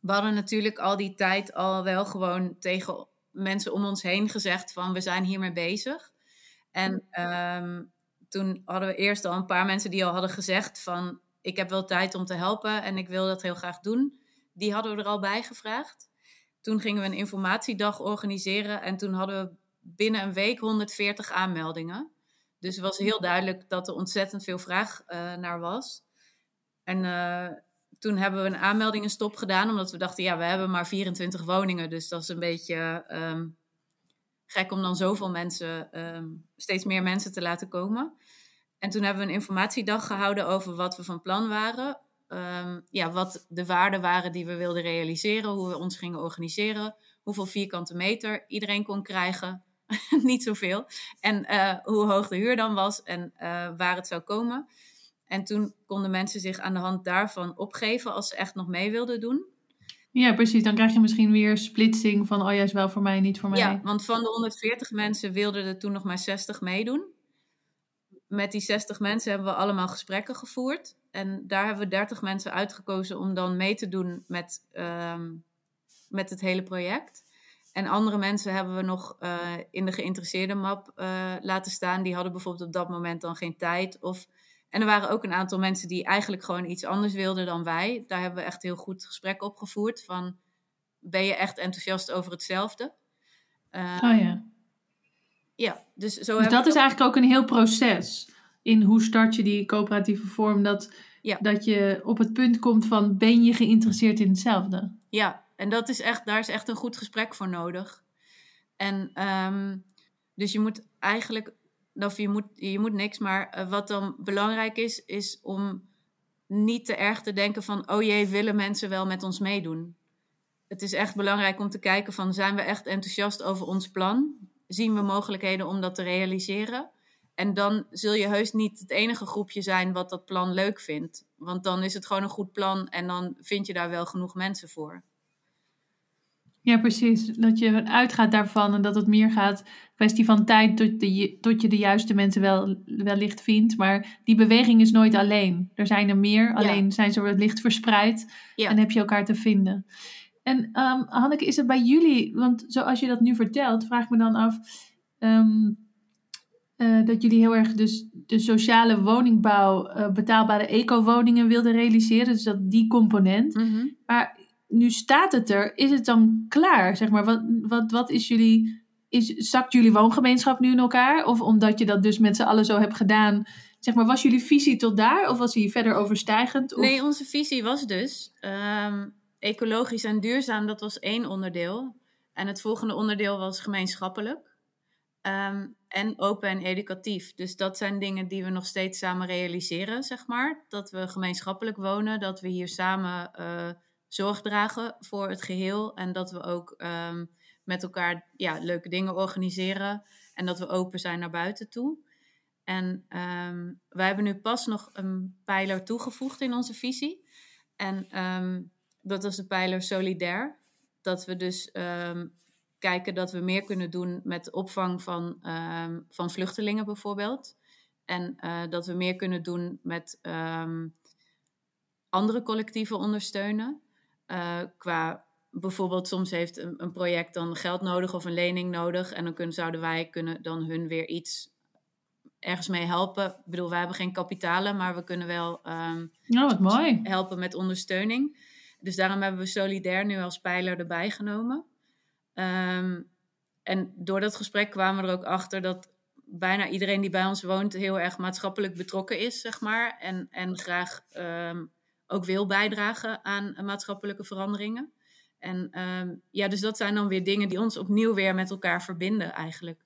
we hadden natuurlijk al die tijd al wel gewoon tegen mensen om ons heen gezegd van we zijn hiermee bezig. En ehm, toen hadden we eerst al een paar mensen die al hadden gezegd van ik heb wel tijd om te helpen en ik wil dat heel graag doen. Die hadden we er al bij gevraagd. Toen gingen we een informatiedag organiseren en toen hadden we binnen een week 140 aanmeldingen. Dus het was heel duidelijk dat er ontzettend veel vraag eh, naar was. En eh, toen hebben we een aanmeldingenstop gedaan, omdat we dachten, ja, we hebben maar 24 woningen. Dus dat is een beetje ehm, gek om dan zoveel mensen, ehm, steeds meer mensen te laten komen. En toen hebben we een informatiedag gehouden over wat we van plan waren. Ehm, ja, wat de waarden waren die we wilden realiseren, hoe we ons gingen organiseren, hoeveel vierkante meter iedereen kon krijgen. [LAUGHS] Niet zoveel. En eh, hoe hoog de huur dan was en eh, waar het zou komen. En toen konden mensen zich aan de hand daarvan opgeven als ze echt nog mee wilden doen. Ja, precies. Dan krijg je misschien weer splitsing van, oh ja, is wel voor mij, niet voor mij. Ja, want van de 140 mensen wilden er toen nog maar 60 meedoen. Met die 60 mensen hebben we allemaal gesprekken gevoerd. En daar hebben we 30 mensen uitgekozen om dan mee te doen met, ehm, met het hele project. En andere mensen hebben we nog eh, in de geïnteresseerde map eh, laten staan. Die hadden bijvoorbeeld op dat moment dan geen tijd. Of... En er waren ook een aantal mensen die eigenlijk gewoon iets anders wilden dan wij. Daar hebben we echt heel goed gesprek op gevoerd. Van, ben je echt enthousiast over hetzelfde? Eh, Oh ja. ja, dus zo Dus hebben dat is eigenlijk ook een heel proces. In hoe start je die coöperatieve vorm. Dat, Ja. dat je op het punt komt van, ben je geïnteresseerd in hetzelfde? Ja, en dat is echt, daar is echt een goed gesprek voor nodig. En ehm, dus je moet eigenlijk, of je moet, je moet niks, maar eh, wat dan belangrijk is, is om niet te erg te denken van, oh jee, willen mensen wel met ons meedoen? Het is echt belangrijk om te kijken van, zijn we echt enthousiast over ons plan? Zien we mogelijkheden om dat te realiseren? En dan zul je heus niet het enige groepje zijn wat dat plan leuk vindt. Want dan is het gewoon een goed plan en dan vind je daar wel genoeg mensen voor. Ja, precies. Dat je uitgaat daarvan en dat het meer gaat, kwestie van tijd tot, de, tot je de juiste mensen wel, wellicht vindt. Maar die beweging is nooit alleen. Er zijn er meer, alleen zijn ze wellicht verspreid Ja. en heb je elkaar te vinden. En ehm, Hanneke, is het bij jullie, want zoals je dat nu vertelt, vraag ik me dan af ehm, eh, dat jullie heel erg dus de sociale woningbouw, eh, betaalbare eco-woningen wilden realiseren. Dus dat die component. Maar nu staat het er, is het dan klaar? Zeg maar, wat, wat, wat is jullie, is, zakt jullie woongemeenschap nu in elkaar? Of omdat je dat dus met z'n allen zo hebt gedaan, zeg maar, was jullie visie tot daar? Of was die verder overstijgend? Of, Nee, onze visie was dus ehm, ecologisch en duurzaam, dat was één onderdeel. En het volgende onderdeel was gemeenschappelijk. Ehm, en open en educatief. Dus dat zijn dingen die we nog steeds samen realiseren, zeg maar. Dat we gemeenschappelijk wonen, dat we hier samen eh, zorg dragen voor het geheel. En dat we ook ehm, met elkaar ja, leuke dingen organiseren. En dat we open zijn naar buiten toe. En um, wij hebben nu pas nog een pijler toegevoegd in onze visie. En ehm, dat is de pijler solidair. Dat we dus kijken dat we meer kunnen doen met opvang van, van vluchtelingen bijvoorbeeld. En uh, dat we meer kunnen doen met andere collectieven ondersteunen. Uh, qua bijvoorbeeld soms heeft een, een, project dan geld nodig of een lening nodig. En dan kunnen, zouden wij kunnen dan hun weer iets ergens mee helpen. Ik bedoel, wij hebben geen kapitalen, maar we kunnen wel um, wat mooi. helpen met ondersteuning. Dus daarom hebben we Solidair nu als pijler erbij genomen. Um, en door dat gesprek kwamen we er ook achter dat bijna iedereen die bij ons woont heel erg maatschappelijk betrokken is, zeg maar. En, en graag um, ook wil bijdragen aan maatschappelijke veranderingen. En ja, dus dat zijn dan weer dingen die ons opnieuw weer met elkaar verbinden eigenlijk.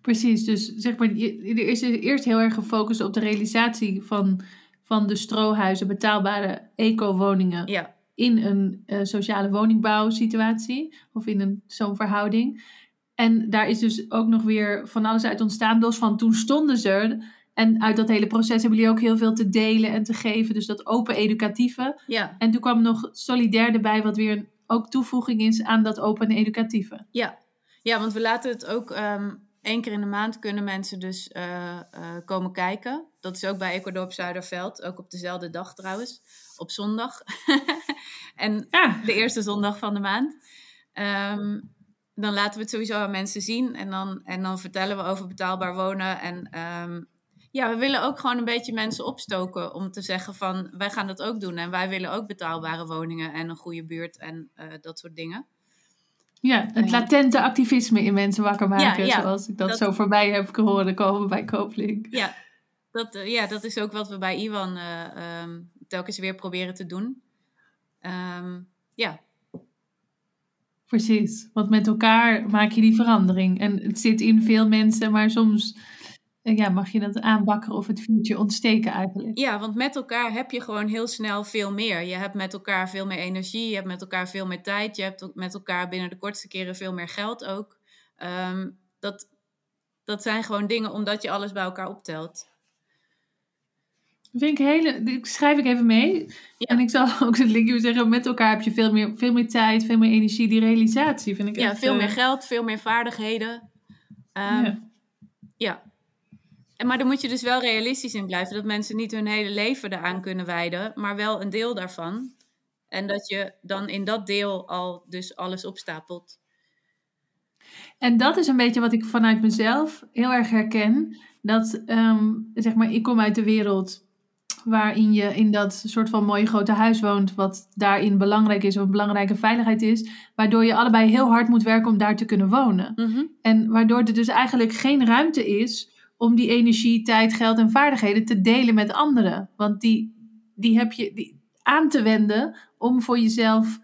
Precies, dus zeg maar, er is eerst heel erg gefocust op de realisatie van, van de strohuizen, betaalbare eco-woningen. Ja. In een uh, sociale woningbouwsituatie of in een, zo'n verhouding. En daar is dus ook nog weer van alles uit ontstaan. Los van toen stonden ze er. En uit dat hele proces hebben jullie ook heel veel te delen en te geven. Dus dat open educatieve. Ja. En toen kwam nog solidair erbij, wat weer ook toevoeging is aan dat open educatieve. Ja, ja want we laten het ook um, één keer in de maand kunnen mensen dus uh, uh, komen kijken. Dat is ook bij Ecuador Zuiderveld, ook op dezelfde dag trouwens, op zondag. [LAUGHS] en ja. de eerste zondag van de maand. Um, dan laten we het sowieso aan mensen zien en dan, en dan vertellen we over betaalbaar wonen. En um, ja, we willen ook gewoon een beetje mensen opstoken om te zeggen van wij gaan dat ook doen. En wij willen ook betaalbare woningen en een goede buurt en uh, dat soort dingen. Ja, het latente activisme in mensen wakker maken, ja, ja, zoals ik dat, dat, zo voorbij heb gehoord komen bij Kooplink. Ja, dat, uh, ja, dat is ook wat we bij Iwan uh, um, telkens weer proberen te doen. Um, ja. Precies, want met elkaar maak je die verandering. En het zit in veel mensen, maar soms ja, mag je dat aanbakken of het vuurtje ontsteken eigenlijk. Ja, want met elkaar heb je gewoon heel snel veel meer. Je hebt met elkaar veel meer energie, je hebt met elkaar veel meer tijd, je hebt met elkaar binnen de kortste keren veel meer geld ook. Um, dat, dat zijn gewoon dingen omdat je alles bij elkaar optelt. Vind ik hele, die schrijf ik even mee. Ja. En ik zal [LAUGHS] ook het linkje zeggen, met elkaar heb je veel meer, veel meer tijd, veel meer energie. Die realisatie vind ik ja, echt... veel meer geld, veel meer vaardigheden. Um, ja. ja. En, maar dan moet je dus wel realistisch in blijven. Dat mensen niet hun hele leven eraan kunnen wijden, maar wel een deel daarvan. En dat je dan in dat deel al dus alles opstapelt. En dat is een beetje wat ik vanuit mezelf heel erg herken. Dat, um, zeg maar, ik kom uit de wereld waarin je in dat soort van mooie grote huis woont, wat daarin belangrijk is of een belangrijke veiligheid is, waardoor je allebei heel hard moet werken om daar te kunnen wonen. Mm -hmm. En waardoor er dus eigenlijk geen ruimte is om die energie, tijd, geld en vaardigheden te delen met anderen. Want die, die heb je die, aan te wenden om voor jezelf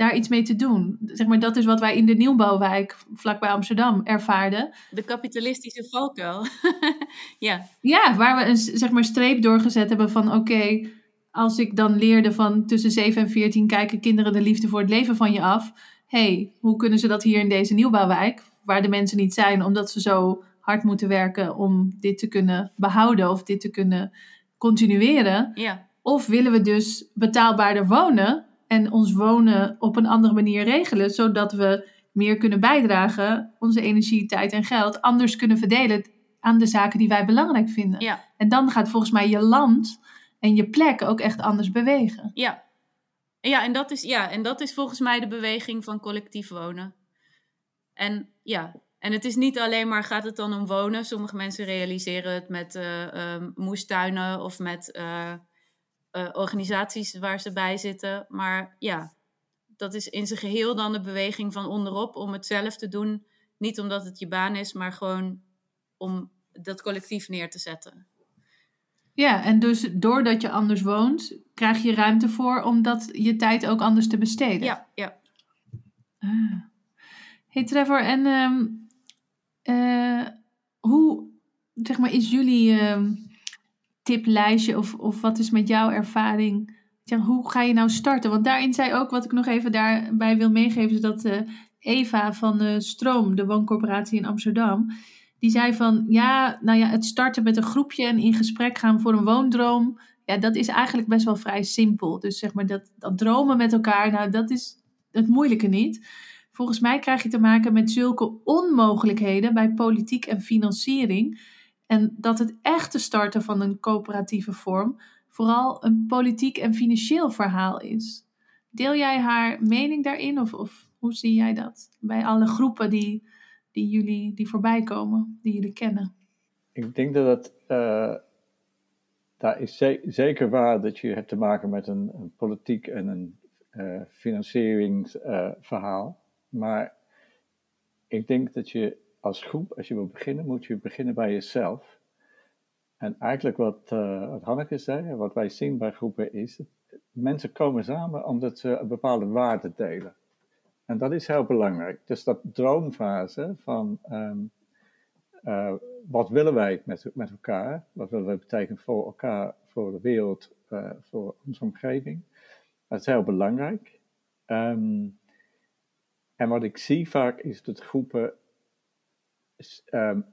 daar iets mee te doen. Zeg maar, dat is wat wij in de nieuwbouwwijk vlakbij Amsterdam ervaarden. De kapitalistische valkuil. [LAUGHS] ja. Ja, waar we een zeg maar, streep doorgezet hebben van oké, okay, als ik dan leerde van tussen 7 en 14 kijken kinderen de liefde voor het leven van je af. hey, hoe kunnen ze dat hier in deze nieuwbouwwijk, waar de mensen niet zijn omdat ze zo hard moeten werken om dit te kunnen behouden of dit te kunnen continueren? Ja. Of willen we dus betaalbaarder wonen en ons wonen op een andere manier regelen, zodat we meer kunnen bijdragen, onze energie, tijd en geld anders kunnen verdelen aan de zaken die wij belangrijk vinden. Ja. En dan gaat volgens mij je land en je plek ook echt anders bewegen. Ja. Ja, en dat is, ja, en dat is volgens mij de beweging van collectief wonen. En ja, en het is niet alleen maar, gaat het dan om wonen? Sommige mensen realiseren het met uh, uh, moestuinen of met uh, organisaties waar ze bij zitten. Maar ja, dat is in zijn geheel dan de beweging van onderop om het zelf te doen. Niet omdat het je baan is, maar gewoon om dat collectief neer te zetten. Ja, en dus doordat je anders woont, krijg je ruimte voor om dat je tijd ook anders te besteden. Ja, ja. Ah. Hey Trevor, en um, uh, hoe zeg maar, is jullie uh, tiplijstje of, of wat is met jouw ervaring? Hoe ga je nou starten? Want daarin zei ook, wat ik nog even daarbij wil meegeven, is dat uh, Eva van de Stroom, de wooncorporatie in Amsterdam. Die zei van, ja, nou ja, het starten met een groepje en in gesprek gaan voor een woondroom. Ja, dat is eigenlijk best wel vrij simpel. Dus zeg maar, dat, dat dromen met elkaar, nou, dat is het moeilijke niet. Volgens mij krijg je te maken met zulke onmogelijkheden bij politiek en financiering. En dat het echte starten van een coöperatieve vorm vooral een politiek en financieel verhaal is. Deel jij haar mening daarin of, of hoe zie jij dat bij alle groepen die, die jullie die voorbij komen, die jullie kennen? Ik denk dat het, uh, daar is zeker waar dat je hebt te maken met een, een politiek en een uh, financieringsverhaal. maar ik denk dat je als groep, als je wil beginnen, moet je beginnen bij jezelf. En eigenlijk wat, uh, wat Hanneke zei, wat wij zien bij groepen is, mensen komen samen omdat ze een bepaalde waarde delen. En dat is heel belangrijk. Dus dat droomfase van um, uh, wat willen wij met, met elkaar, wat willen we betekenen voor elkaar, voor de wereld, uh, voor onze omgeving, dat is heel belangrijk. Um, en wat ik zie vaak is dat groepen um,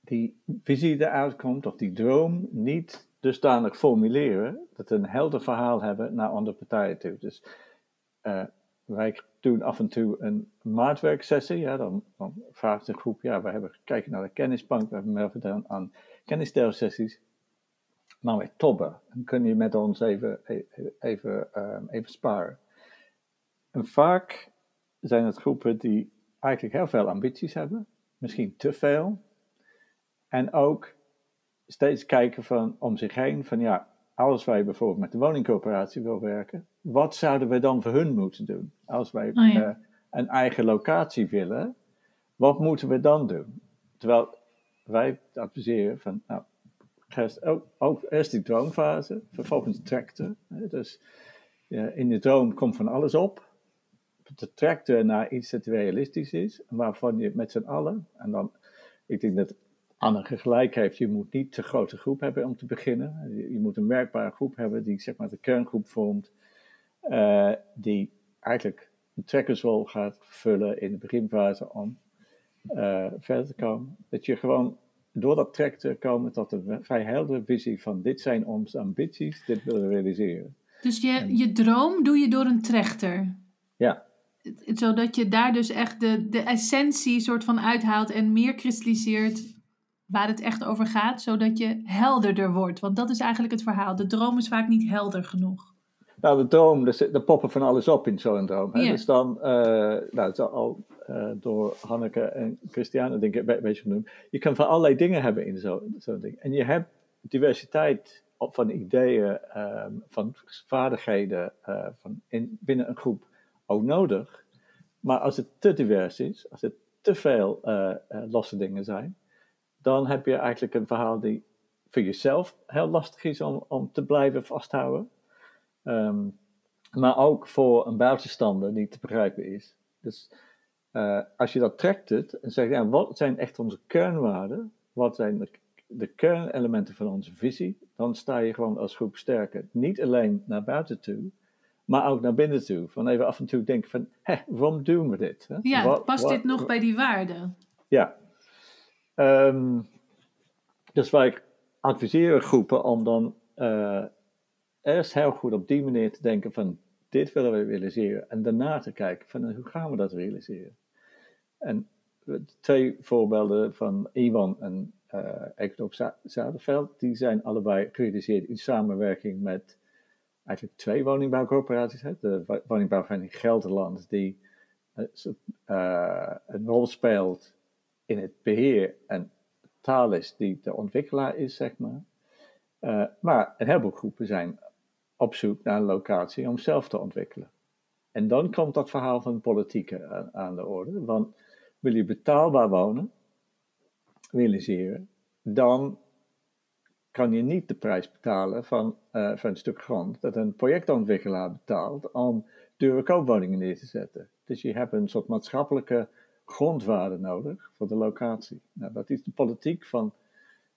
die visie eruit komt, of die droom, niet dusdanig formuleren dat ze een helder verhaal hebben naar andere partijen toe. Dus uh, wij doen af en toe een maatwerksessie. Ja, dan, dan vraagt de groep, ja, we hebben gekeken naar de kennisbank, we hebben meer gedaan aan kennisdeelsessies. Maar wij tobben. Dan kun je met ons even, even, even, um, even sparen. En vaak zijn het groepen die eigenlijk heel veel ambities hebben, misschien te veel. En ook steeds kijken van om zich heen van ja, als wij bijvoorbeeld met de woningcoöperatie wil werken, wat zouden we dan voor hun moeten doen? Als wij oh uh, een eigen locatie willen, wat moeten we dan doen? Terwijl wij adviseren van, nou, eerst, ook, ook eerst die droomfase, vervolgens tracten. Dus uh, in de droom komt van alles op. De tracten naar iets dat realistisch is, waarvan je met z'n allen, en dan, ik denk dat Anne gelijk heeft, je moet niet te grote groep hebben om te beginnen. Je, moet een werkbare groep hebben die zeg maar de kerngroep vormt, uh, die eigenlijk een trekkersrol gaat vullen in de beginfase om uh, verder te komen. Dat je gewoon door dat trek te komen tot een vrij heldere visie van dit zijn onze ambities, dit willen we realiseren. Dus je, je droom doe je door een trechter? Ja. Zodat je daar dus echt de, de essentie soort van uithaalt en meer kristalliseert waar het echt over gaat, zodat je helderder wordt. Want dat is eigenlijk het verhaal. De droom is vaak niet helder genoeg. Nou, de droom, er, poppen van alles op in zo'n droom. Hè? Dus dan, uh, nou, het is al uh, door Hanneke en Christiane, denk ik, een beetje genoemd. Je kan van allerlei dingen hebben in zo'n zo ding. En je hebt diversiteit van ideeën, um, van vaardigheden uh, van in, binnen een groep ook nodig. Maar als het te divers is, als het te veel losse dingen zijn, dan heb je eigenlijk een verhaal die voor jezelf heel lastig is om, om te blijven vasthouden. Um, maar ook voor een buitenstander die te begrijpen is. Dus uh, als je dat trekt het en zegt, ja, wat zijn echt onze kernwaarden? Wat zijn de, de kernelementen van onze visie? Dan sta je gewoon als groep sterker. Niet alleen naar buiten toe, maar ook naar binnen toe. Van even af en toe denken van, hé, waarom doen we dit? Hè? Ja, wat, past wat, dit nog bij die waarden? Ja, Um, dus wij adviseren groepen om dan uh, eerst heel goed op die manier te denken van dit willen we realiseren en daarna te kijken van hoe gaan we dat realiseren. En twee voorbeelden van Iwan en uh, Ecoop Zadenveld, die zijn allebei gerealiseerd in samenwerking met eigenlijk twee woningbouwcorporaties. Hè? De woningbouwvereniging Gelderland, die uh, een rol speelt in het beheer en taal is die de ontwikkelaar is, zeg maar. Uh, maar een heleboel groepen zijn op zoek naar een locatie om zelf te ontwikkelen. En dan komt dat verhaal van politieke aan, aan de orde. Want wil je betaalbaar wonen, realiseren, dan kan je niet de prijs betalen van, uh, van een stuk grond dat een projectontwikkelaar betaalt om dure koopwoningen neer te zetten. Dus je hebt een soort maatschappelijke grondwaarde nodig voor de locatie. Nou, dat is de politiek van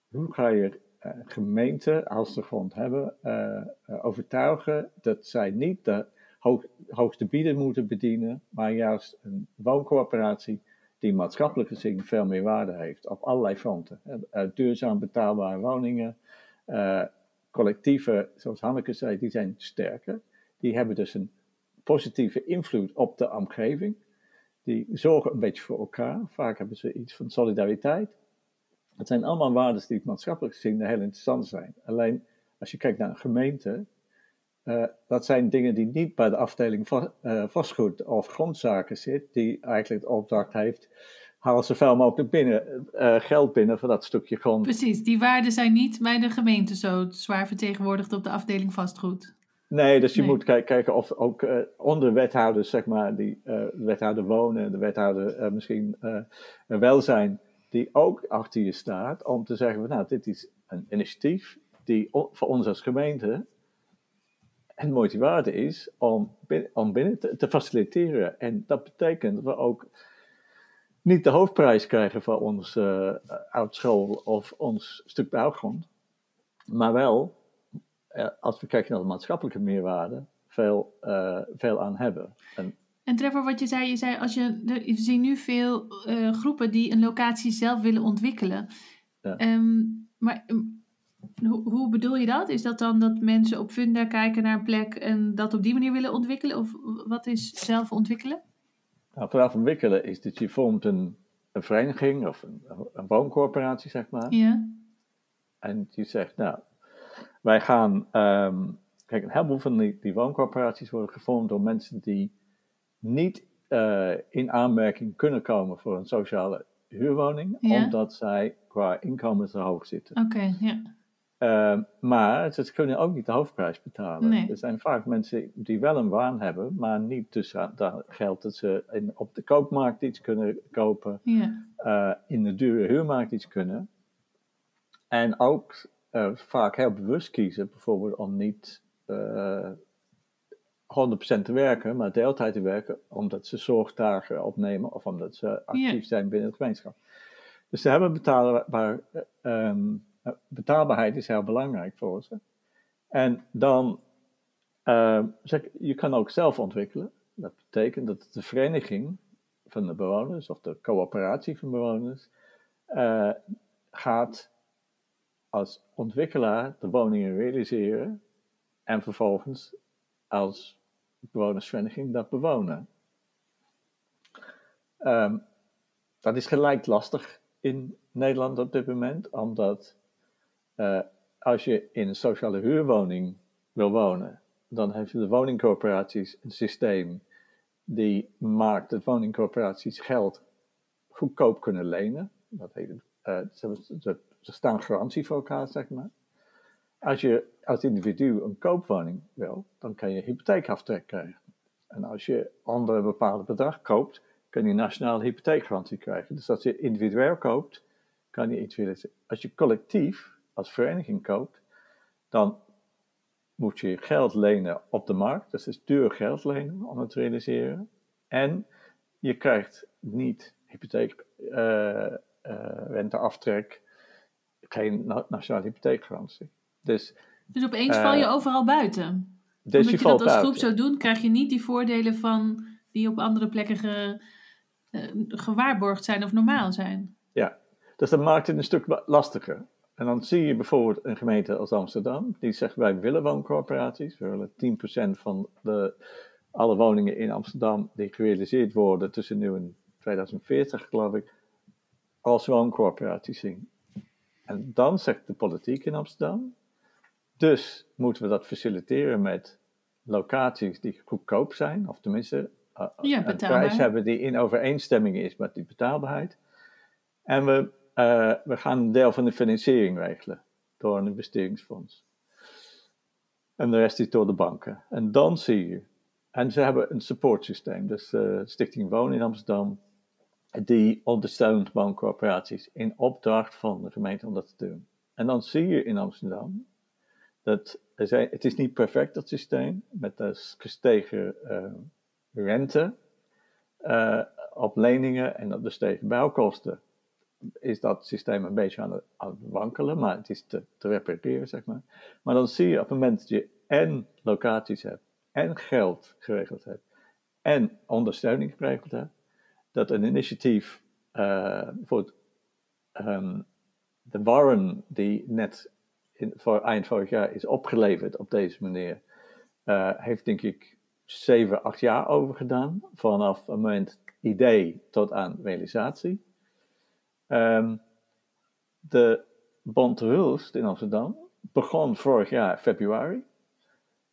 hoe ga je uh, gemeenten, als ze grond hebben, uh, overtuigen dat zij niet de hoog, hoogste bieden moeten bedienen, maar juist een wooncoöperatie die maatschappelijk gezien veel meer waarde heeft op allerlei fronten. Duurzaam betaalbare woningen, uh, collectieven, zoals Hanneke zei, die zijn sterker. Die hebben dus een positieve invloed op de omgeving. Die zorgen een beetje voor elkaar. Vaak hebben ze iets van solidariteit. Het zijn allemaal waarden die maatschappelijk gezien heel interessant zijn. Alleen als je kijkt naar een gemeente, uh, dat zijn dingen die niet bij de afdeling uh, vastgoed of grondzaken zit, die eigenlijk de opdracht heeft. Haal zoveel mogelijk binnen, uh, geld binnen voor dat stukje grond. Precies, die waarden zijn niet bij de gemeente zo zwaar vertegenwoordigd op de afdeling vastgoed. Nee, dus je nee. moet kijken of ook uh, onder wethouders, zeg maar, die uh, wethouder wonen, de wethouder misschien welzijn, die ook achter je staat om te zeggen, van, nou, dit is een initiatief die voor ons als gemeente een motivatie is om, om binnen te, te, faciliteren. En dat betekent dat we ook niet de hoofdprijs krijgen voor ons oudschool of ons stuk bouwgrond, maar wel als we kijken naar de maatschappelijke meerwaarde, veel, uh, veel aan hebben. En, en Trevor, wat je zei, je zei, als je, we zien nu veel groepen die een locatie zelf willen ontwikkelen. Ja. Um, maar um, hoe, hoe, bedoel je dat? Is dat dan dat mensen op Funda kijken naar een plek en dat op die manier willen ontwikkelen? Of wat is zelf ontwikkelen? Nou, vanaf ontwikkelen is dat je vormt een, een vereniging of een, een wooncorporatie, zeg maar. Ja. En je zegt, nou, wij gaan, um, kijk, een heleboel van die, die wooncorporaties worden gevormd door mensen die niet uh, in aanmerking kunnen komen voor een sociale huurwoning, ja. omdat zij qua inkomen te hoog zitten. Oké, okay, ja. Uh, maar ze kunnen ook niet de hoofdprijs betalen. Nee. Er zijn vaak mensen die wel een waan hebben, maar niet dus dat geldt dat ze in, op de koopmarkt iets kunnen kopen, ja. uh, in de dure huurmarkt iets kunnen. En ook uh, vaak heel bewust kiezen, bijvoorbeeld om niet uh, 100% te werken, maar deeltijd te werken, omdat ze zorgdagen opnemen of omdat ze actief Ja. zijn binnen het gemeenschap. Dus ze hebben betaalbaar, um, betaalbaarheid is heel belangrijk voor ze. En dan, uh, zeg, je kan ook zelf ontwikkelen. Dat betekent dat de vereniging van de bewoners of de coöperatie van bewoners uh, gaat als ontwikkelaar de woningen realiseren en vervolgens als bewonersvereniging dat bewonen. Um, dat is gelijk lastig in Nederland op dit moment, omdat uh, als je in een sociale huurwoning wil wonen, dan hebben de woningcorporaties een systeem die maakt dat woningcorporaties geld goedkoop kunnen lenen. Dat heet, ze, ze staan garantie voor elkaar, zeg maar. Als je als individu een koopwoning wil, dan kan je hypotheekaftrek krijgen. En als je onder een bepaald bedrag koopt, kan je nationale hypotheekgarantie krijgen. Dus als je individueel koopt, kan je iets willen. Als je collectief, als vereniging koopt, dan moet je geld lenen op de markt. Dus het is duur geld lenen om het te realiseren. En je krijgt niet hypotheek, uh, uh, renteaftrek, geen nationale hypotheekgarantie. Dus, dus opeens uh, val je overal buiten. Dus Omdat je, je dat als buiten. groep zou doen, krijg je niet die voordelen van die op andere plekken ge, gewaarborgd zijn of normaal zijn. Ja, dus dat maakt het een stuk lastiger. En dan zie je bijvoorbeeld een gemeente als Amsterdam, die zegt wij willen wooncorporaties, we willen 10% van de, alle woningen in Amsterdam die gerealiseerd worden tussen nu en 2040, geloof ik, als wooncorporaties zien. En dan zegt de politiek in Amsterdam, dus moeten we dat faciliteren met locaties die goedkoop zijn, of tenminste uh, ja, een prijs hebben die in overeenstemming is met die betaalbaarheid. En we, uh, we gaan een deel van de financiering regelen door een investeringsfonds. En de rest is door de banken. En dan zie je. En ze hebben een supportsysteem. Dus uh, Stichting Wonen in Amsterdam, die ondersteunt wooncorporaties in opdracht van de gemeente om dat te doen. En dan zie je in Amsterdam dat er zijn, het is niet perfect, dat systeem, met de gestegen uh, rente op leningen en op de gestegen bouwkosten. Is dat systeem een beetje aan het, wankelen, maar het is te, te repareren, zeg maar. Maar dan zie je op het moment dat je en locaties hebt en geld geregeld hebt en ondersteuning geregeld hebt, dat een initiatief uh, voor ehm, de Warren die net in, voor eind vorig jaar is opgeleverd op deze manier, uh, heeft denk ik zeven, acht jaar over gedaan. Vanaf het moment idee tot aan realisatie. Um, de Bond Hulst in Amsterdam begon vorig jaar februari.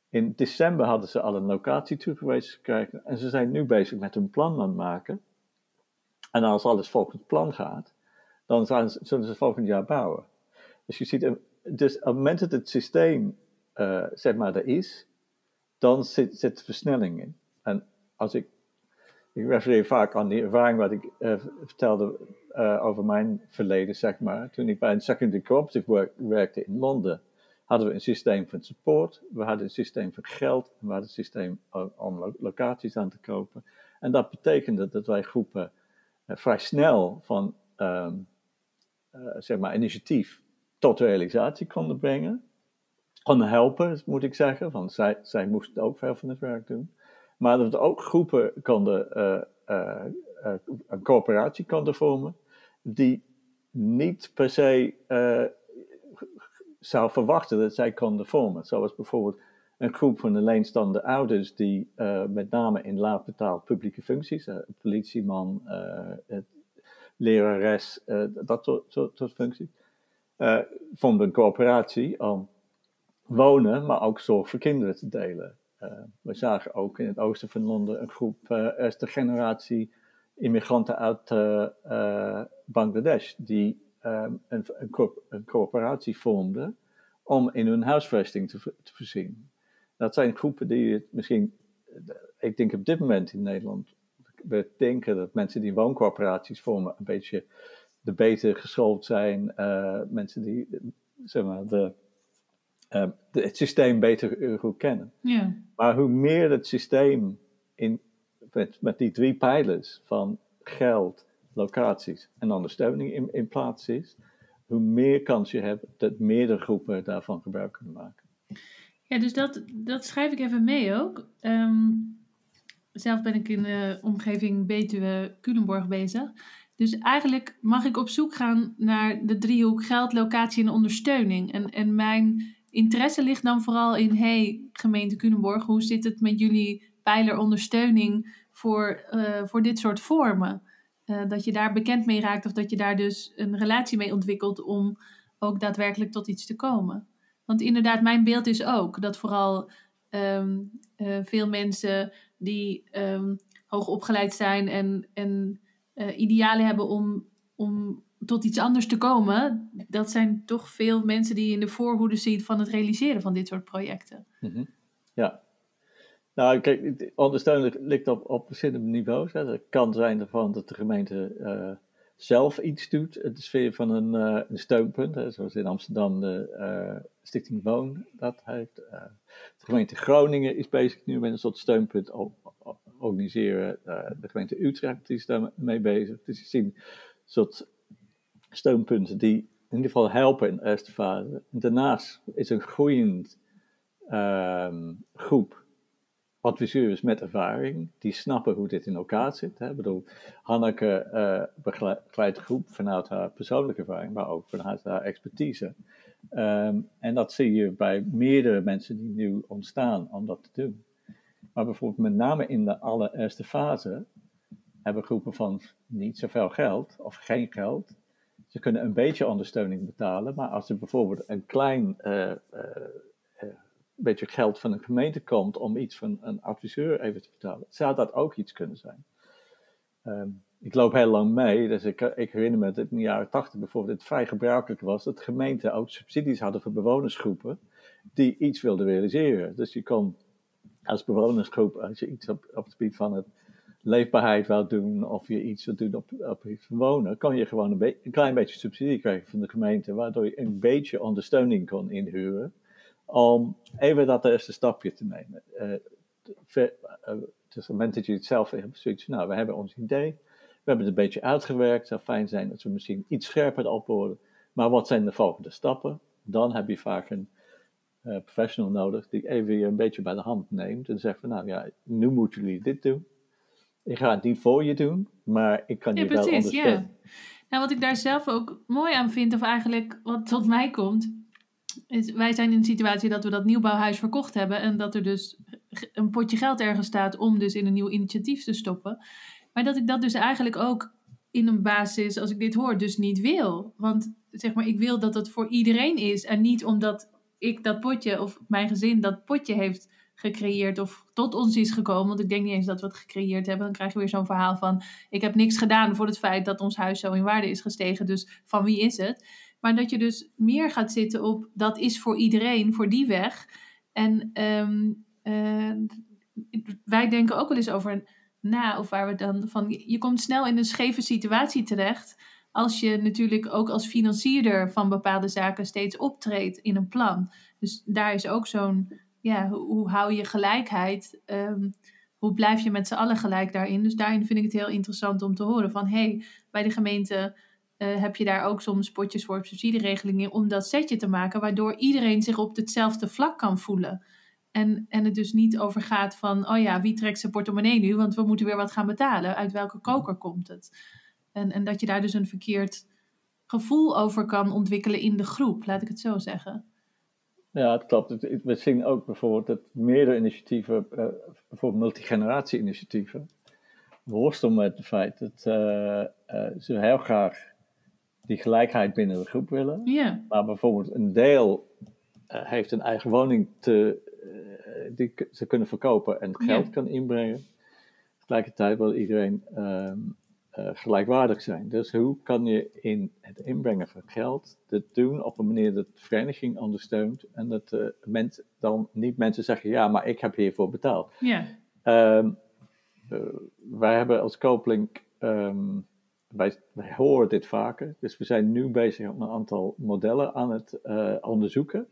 In december hadden ze al een locatie toegewezen gekregen en ze zijn nu bezig met hun plan aan het maken. En als alles volgens plan gaat, dan zullen ze volgend jaar bouwen. Dus je ziet, dus op het moment dat het systeem uh, zeg maar er is, dan zit, zit versnelling in. En als ik, ik refereer vaak aan die ervaring wat ik uh, vertelde uh, over mijn verleden, zeg maar. Toen ik bij een secondary cooperative werkte in Londen, hadden we een systeem van support, we hadden een systeem van geld en we hadden een systeem om locaties aan te kopen. En dat betekende dat wij groepen uh, vrij snel van um, zeg maar initiatief tot realisatie konden brengen konden helpen, moet ik zeggen. Want zij, zij moesten ook veel van het werk doen. Maar dat ook groepen konden, uh, uh, uh, een coöperatie konden vormen, die niet per se zou verwachten dat zij konden vormen. Zoals bijvoorbeeld een groep van alleenstaande ouders die met name in laag publieke functies, politieman, lerares, dat soort, soort, functies, vormden een coöperatie om wonen, maar ook zorg voor kinderen te delen. Uh, we zagen ook in het oosten van Londen een groep uh, eerste generatie immigranten uit uh, Bangladesh, die um, een, een, een, coöperatie vormden om in hun huisvesting te, te, voorzien. Dat zijn groepen die het misschien, ik denk op dit moment in Nederland, we denken dat mensen die wooncoöperaties vormen een beetje de beter geschoold zijn, mensen die, zeg maar, de uh, het systeem beter uh, goed kennen. Ja. Maar hoe meer het systeem in, met, met die drie pijlers van geld, locaties en ondersteuning in, in plaats is, hoe meer kans je hebt dat meerdere groepen daarvan gebruik kunnen maken. Ja, dus dat, dat schrijf ik even mee ook. Um, zelf ben ik in de omgeving Betuwe-Culemborg bezig. Dus eigenlijk mag ik op zoek gaan naar de driehoek geld, locatie en ondersteuning. En, en mijn interesse ligt dan vooral in, hey, gemeente Culemborg, hoe zit het met jullie pijler ondersteuning voor, uh, voor dit soort vormen? Uh, dat je daar bekend mee raakt of dat je daar dus een relatie mee ontwikkelt om ook daadwerkelijk tot iets te komen. Want inderdaad, mijn beeld is ook dat vooral um, uh, veel mensen die um, hoog opgeleid zijn en, en idealen hebben om, om tot iets anders te komen, dat zijn toch veel mensen die in de voorhoede zien van het realiseren van dit soort projecten. Mm. Ja. Nou, kijk, ondersteuning ligt op, op verschillende niveaus. Het kan zijn ervan dat de gemeente uh, zelf iets doet in de sfeer van een, een steunpunt, zoals in Amsterdam de uh, Stichting Woon dat heeft. de gemeente Groningen is bezig nu met een soort steunpunt op organiseren. de gemeente Utrecht is daarmee bezig. Dus je ziet een soort steunpunten die in ieder geval helpen in de eerste fase. Daarnaast is een groeiend um, groep adviseurs met ervaring, die snappen hoe dit in elkaar zit. Hè. Ik bedoel, Hanneke uh, begeleidt groep vanuit haar persoonlijke ervaring, maar ook vanuit haar expertise. Um, en dat zie je bij meerdere mensen die nu ontstaan om dat te doen. Maar bijvoorbeeld met name in de allereerste fase hebben groepen van niet zoveel geld of geen geld ze kunnen een beetje ondersteuning betalen, maar als er bijvoorbeeld een klein uh, uh, uh, beetje geld van een gemeente komt om iets van een adviseur even te betalen, zou dat ook iets kunnen zijn. Um, ik loop heel lang mee, dus ik, ik herinner me dat in de jaren tachtig bijvoorbeeld het vrij gebruikelijk was dat gemeenten ook subsidies hadden voor bewonersgroepen die iets wilden realiseren. Dus je kon als bewonersgroep, als je iets op, op het gebied van het leefbaarheid wil doen of je iets wilt doen op, op iets wonen, kan je gewoon een, een, klein beetje subsidie krijgen van de gemeente, waardoor je een beetje ondersteuning kan inhuren om even dat eerste stapje te nemen. Uh, ver, uh, dus op het moment dat je het zelf hebt, zoiets nou, we hebben ons idee, we hebben het een beetje uitgewerkt, het zou fijn zijn dat we misschien iets scherper op worden, maar wat zijn de volgende stappen? Dan heb je vaak een eh, professional nodig die even je een beetje bij de hand neemt en zegt van nou ja, nu moeten jullie dit doen. Ik ga het niet voor je doen, maar ik kan Ja, je wel precies, ondersteunen. ja. Nou, wat ik daar zelf ook mooi aan vind, of eigenlijk wat tot mij komt, is wij zijn in een situatie dat we dat nieuwbouwhuis verkocht hebben en dat er dus een potje geld ergens staat om dus in een nieuw initiatief te stoppen. Maar dat ik dat dus eigenlijk ook in een basis, als ik dit hoor, dus niet wil. Want zeg maar, ik wil dat het voor iedereen is en niet omdat ik dat potje of mijn gezin dat potje heeft gecreëerd of tot ons is gekomen. Want ik denk niet eens dat we het gecreëerd hebben. Dan krijg je weer zo'n verhaal van: ik heb niks gedaan voor het feit dat ons huis zo in waarde is gestegen. Dus van wie is het? Maar dat je dus meer gaat zitten op dat is voor iedereen, voor die weg. En ehm, eh, wij denken ook wel eens over na, of waar we dan van. Je komt snel in een scheve situatie terecht. Als je natuurlijk ook als financierder van bepaalde zaken steeds optreedt in een plan. Dus daar is ook zo'n, ja, hoe, hoe hou je gelijkheid? Ehm, hoe blijf je met z'n allen gelijk daarin? Dus daarin vind ik het heel interessant om te horen van, hé, hey, bij de gemeente uh, heb je daar ook soms potjes voor subsidieregelingen om dat setje te maken, waardoor iedereen zich op hetzelfde vlak kan voelen. En, en het dus niet over gaat van, oh ja, wie trekt zijn portemonnee nu, want we moeten weer wat gaan betalen. Uit welke koker komt het? En, en dat je daar dus een verkeerd gevoel over kan ontwikkelen in de groep, laat ik het zo zeggen. Ja, het klopt. We zien ook bijvoorbeeld dat meerdere initiatieven, uh, bijvoorbeeld multigeneratie-initiatieven, worstelen met het feit dat uh, uh, ze heel graag die gelijkheid binnen de groep willen. Yeah. Maar bijvoorbeeld een deel heeft een eigen woning te, die ze kunnen verkopen en geld Yeah. kan inbrengen. Tegelijkertijd wil iedereen um, uh, gelijkwaardig zijn. Dus hoe kan je in het inbrengen van geld dit doen op een manier dat de vereniging ondersteunt en dat uh, mens, dan niet mensen zeggen, ja, maar ik heb hiervoor betaald. Yeah. Um, uh, wij hebben als Kopelink, um, wij, wij, horen dit vaker, dus we zijn nu bezig om een aantal modellen aan het onderzoeken,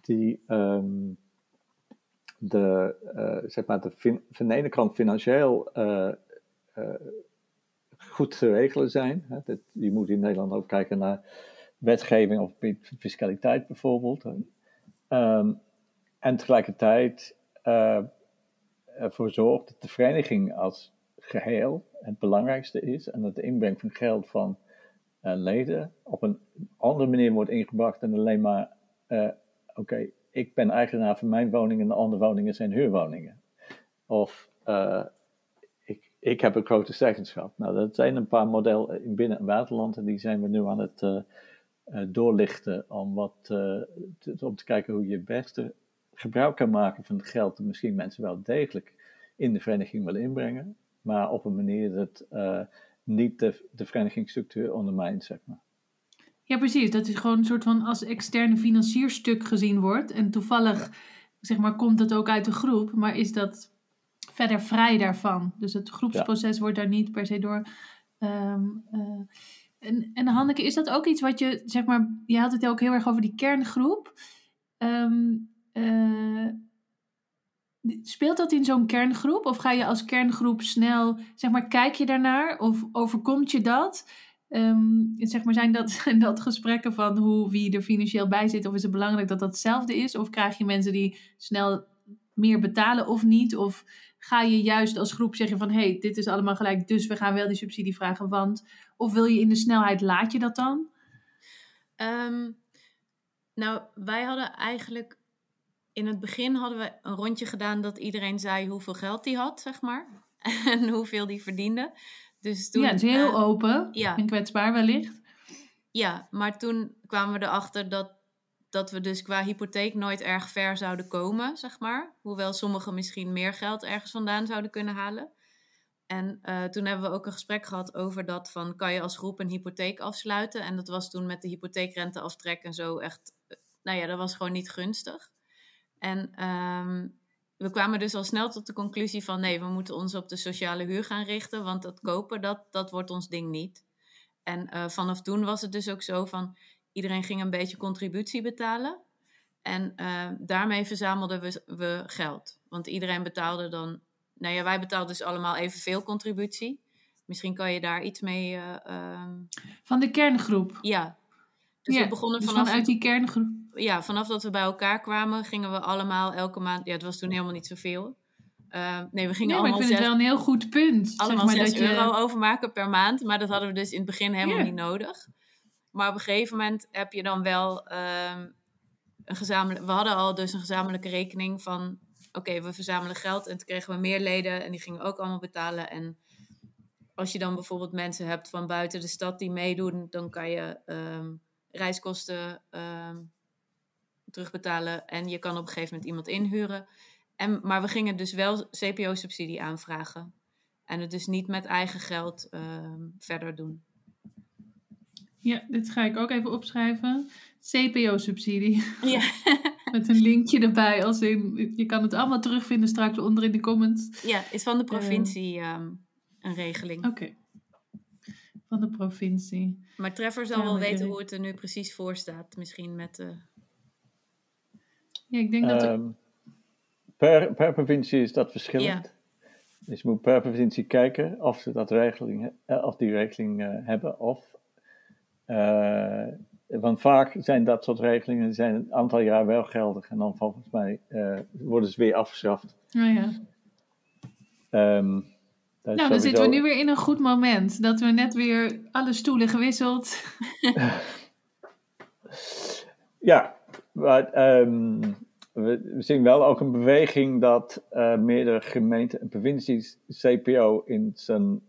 die um, de, zeg maar de fin, van de ene kant financieel uh, goed te regelen zijn. Je moet in Nederland ook kijken naar wetgeving of fiscaliteit bijvoorbeeld. En tegelijkertijd uh, ervoor zorgt dat de vereniging als geheel het belangrijkste is en dat de inbreng van geld van uh, leden op een andere manier wordt ingebracht dan alleen maar, uh, oké, ik ben eigenaar van mijn woning en de andere woningen zijn huurwoningen. Of ik, heb een grote zeggenschap. Nou, dat zijn een paar modellen in binnen- en buitenland en die zijn we nu aan het uh, uh, doorlichten om, wat, te, om te kijken hoe je het beste gebruik kan maken van het geld dat misschien mensen wel degelijk in de vereniging willen inbrengen, maar op een manier dat niet de, de verenigingsstructuur ondermijnt, zeg maar. Ja, precies. Dat is gewoon een soort van als externe financierstuk gezien wordt. En toevallig, zeg maar, komt het ook uit de groep, maar is dat verder vrij daarvan. Dus het groepsproces ja. wordt daar niet per se door. Um, uh, en, en Hanneke, is dat ook iets wat je, zeg maar, je had het ook heel erg over die kerngroep. Um, uh, speelt dat in zo'n kerngroep? Of ga je als kerngroep snel, zeg maar, kijk je daarnaar? Of overkomt je dat? Um, zeg maar, zijn dat, [LAUGHS] zijn dat gesprekken van hoe, wie er financieel bij zit? Of is het belangrijk dat dat hetzelfde is? Of krijg je mensen die snel meer betalen of niet? Of ga je juist als groep zeggen van... hé, hey, dit is allemaal gelijk, dus we gaan wel die subsidie vragen, want... Of wil je in de snelheid, laat je dat dan? Um, nou, wij hadden eigenlijk... In het begin hadden we een rondje gedaan dat iedereen zei hoeveel geld die had, zeg maar. [LAUGHS] En hoeveel die verdiende. Dus toen, ja, het is heel uh, open ja. en kwetsbaar wellicht. Ja, maar toen kwamen we erachter dat, dat we dus qua hypotheek nooit erg ver zouden komen, zeg maar. Hoewel sommigen misschien meer geld ergens vandaan zouden kunnen halen. En uh, toen hebben we ook een gesprek gehad over dat van... kan je als groep een hypotheek afsluiten? En dat was toen met de hypotheekrenteaftrek en zo echt... Nou ja, dat was gewoon niet gunstig. En um, we kwamen dus al snel tot de conclusie van... nee, we moeten ons op de sociale huur gaan richten... want dat kopen, dat, dat wordt ons ding niet. En uh, vanaf toen was het dus ook zo van... iedereen ging een beetje contributie betalen... En uh, daarmee verzamelden we, we geld. Want iedereen betaalde dan... Nou ja, wij betaalden dus allemaal evenveel contributie. Misschien kan je daar iets mee... Uh, Van de kerngroep? Ja. Dus ja, we begonnen dus vanaf... vanuit die kerngroep? ja, vanaf dat we bij elkaar kwamen, gingen we allemaal elke maand. Ja, het was toen helemaal niet zoveel. Uh, nee, we gingen nee, maar ik vind het wel een heel goed punt. allemaal zeg maar, 6 dat je... euro overmaken per maand. Maar dat hadden we dus in het begin helemaal niet nodig. Maar op een gegeven moment heb je dan wel ehm, een gezamenlijk. We hadden al dus een gezamenlijke rekening van. Oké, we verzamelen geld en toen kregen we meer leden en die gingen ook allemaal betalen. En als je dan bijvoorbeeld mensen hebt van buiten de stad die meedoen, dan kan je ehm, reiskosten ehm, terugbetalen en je kan op een gegeven moment iemand inhuren. En, maar we gingen dus wel CPO-subsidie aanvragen. En het dus niet met eigen geld verder doen. Ja, dit ga ik ook even opschrijven. CPO-subsidie. Ja. [LAUGHS] Met een linkje erbij. Als in, je kan het allemaal terugvinden straks onder in de comments. ja, is van de provincie ehm, een regeling. Oké. Van de provincie. Maar Trevor zal Ja, wel weten hoe het er nu precies voor staat. Misschien met de... Ja, ik denk dat... er- Ehm, per, per provincie is dat verschillend. Dus je moet per provincie kijken of ze dat regeling, eh, of die regeling eh, hebben. Of, eh, want vaak zijn dat soort regelingen zijn een aantal jaar wel geldig. En dan volgens mij eh, worden ze weer afgeschaft. nou ja. Ehm, Nou, dan zitten we nu weer in een goed moment. Dat we net weer alle stoelen gewisseld. [LAUGHS] Ja, maar ehm, we, we zien wel ook een beweging dat eh, meerdere gemeenten en provincies CPO in zijn,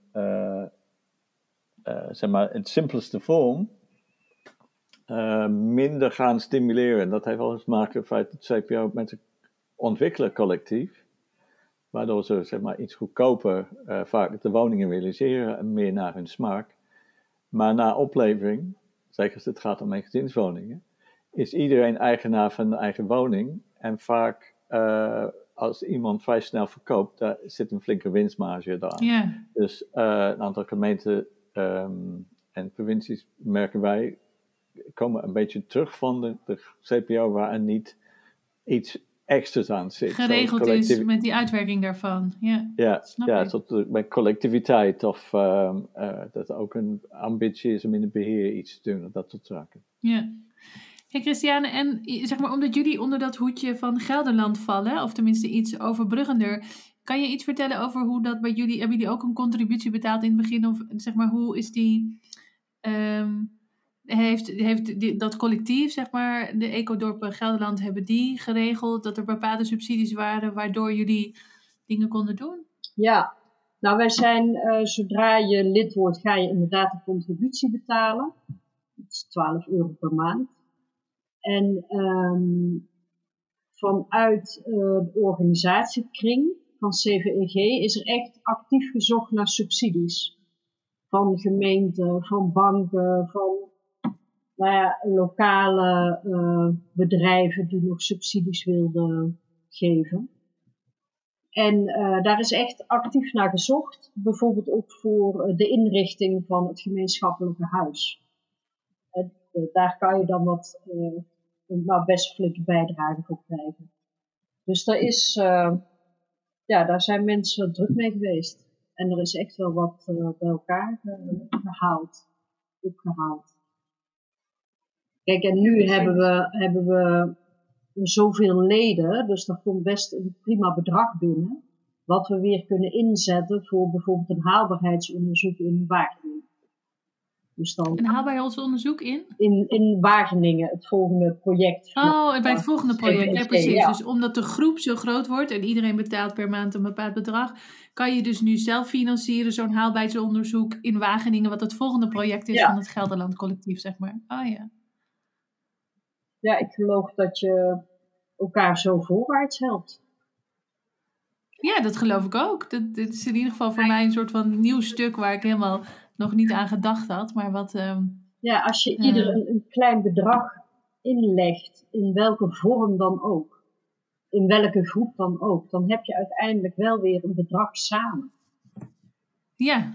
zeg maar, het simpelste vorm eh, minder gaan stimuleren. Dat heeft alles te maken met het feit dat CPO met een ontwikkelaarcollectief, waardoor ze zeg maar, iets goedkoper eh, vaak de woningen realiseren en meer naar hun smaak. Maar na oplevering, zeker als het gaat om gezinswoningen, is iedereen eigenaar van de eigen woning. En vaak, eh, als iemand vrij snel verkoopt, daar zit een flinke winstmarge daar. Ja, Dus eh, een aantal gemeenten ehm, en provincies, merken wij, komen een beetje terug van de, de CPO waar er niet iets extra's aan zit. geregeld is met die uitwerking daarvan. Ja, ja, Snap ja tot, bij collectiviteit of ehm, eh, dat ook een ambitie is om in het beheer iets te doen, dat soort zaken. ja. Hey Christiane, en zeg maar omdat jullie onder dat hoedje van Gelderland vallen, of tenminste iets overbruggender, kan je iets vertellen over hoe dat bij jullie, hebben jullie ook een contributie betaald in het begin, of zeg maar hoe is die, ehm, heeft, heeft die- dat collectief, zeg maar, de Ecodorpen Gelderland, hebben die geregeld dat er bepaalde subsidies waren waardoor jullie dingen konden doen? Ja, nou wij zijn, eh, zodra je lid wordt, ga je inderdaad een contributie betalen. Dat is 12 euro per maand. En ehm, vanuit eh, de organisatiekring van CVEG is er echt actief gezocht naar subsidies. Van gemeenten, van banken, van nou ja, lokale eh, bedrijven die nog subsidies wilden geven. En eh, daar is echt actief naar gezocht. Bijvoorbeeld ook voor eh, de inrichting van het gemeenschappelijke huis. Daar kan je dan wat, nou, best flinke bijdrage voor krijgen. Dus daar, is, ja, daar zijn mensen druk mee geweest. En er is echt wel wat eh, bij elkaar eh, gehaald. Opgehaald. Kijk, en nu hebben we, hebben we zoveel leden, dus daar komt best een prima bedrag binnen, wat we weer kunnen inzetten voor bijvoorbeeld een haalbaarheidsonderzoek in Wageningen. Dus dan En haalbaarheidsonderzoek in? in, in Wageningen, het volgende project. Oh, bij het volgende project, ja precies. ja. Dus omdat de groep zo groot wordt en iedereen betaalt per maand een bepaald bedrag, kan je dus nu zelf financieren zo'n haalbaarheidsonderzoek in Wageningen, wat het volgende project is Ja. van het Gelderland collectief, zeg maar. Oh ja. Ja, ik geloof dat je elkaar zo voorwaarts helpt. Ja, dat geloof ik ook. Dat, dit is in ieder geval voor mij een soort van nieuw stuk waar ik helemaal nog niet aan gedacht had, maar wat... ehm, Ja, als je Ja. ieder een, een klein bedrag inlegt, in welke vorm dan ook, in welke groep dan ook, dan heb je uiteindelijk wel weer een bedrag samen. Ja,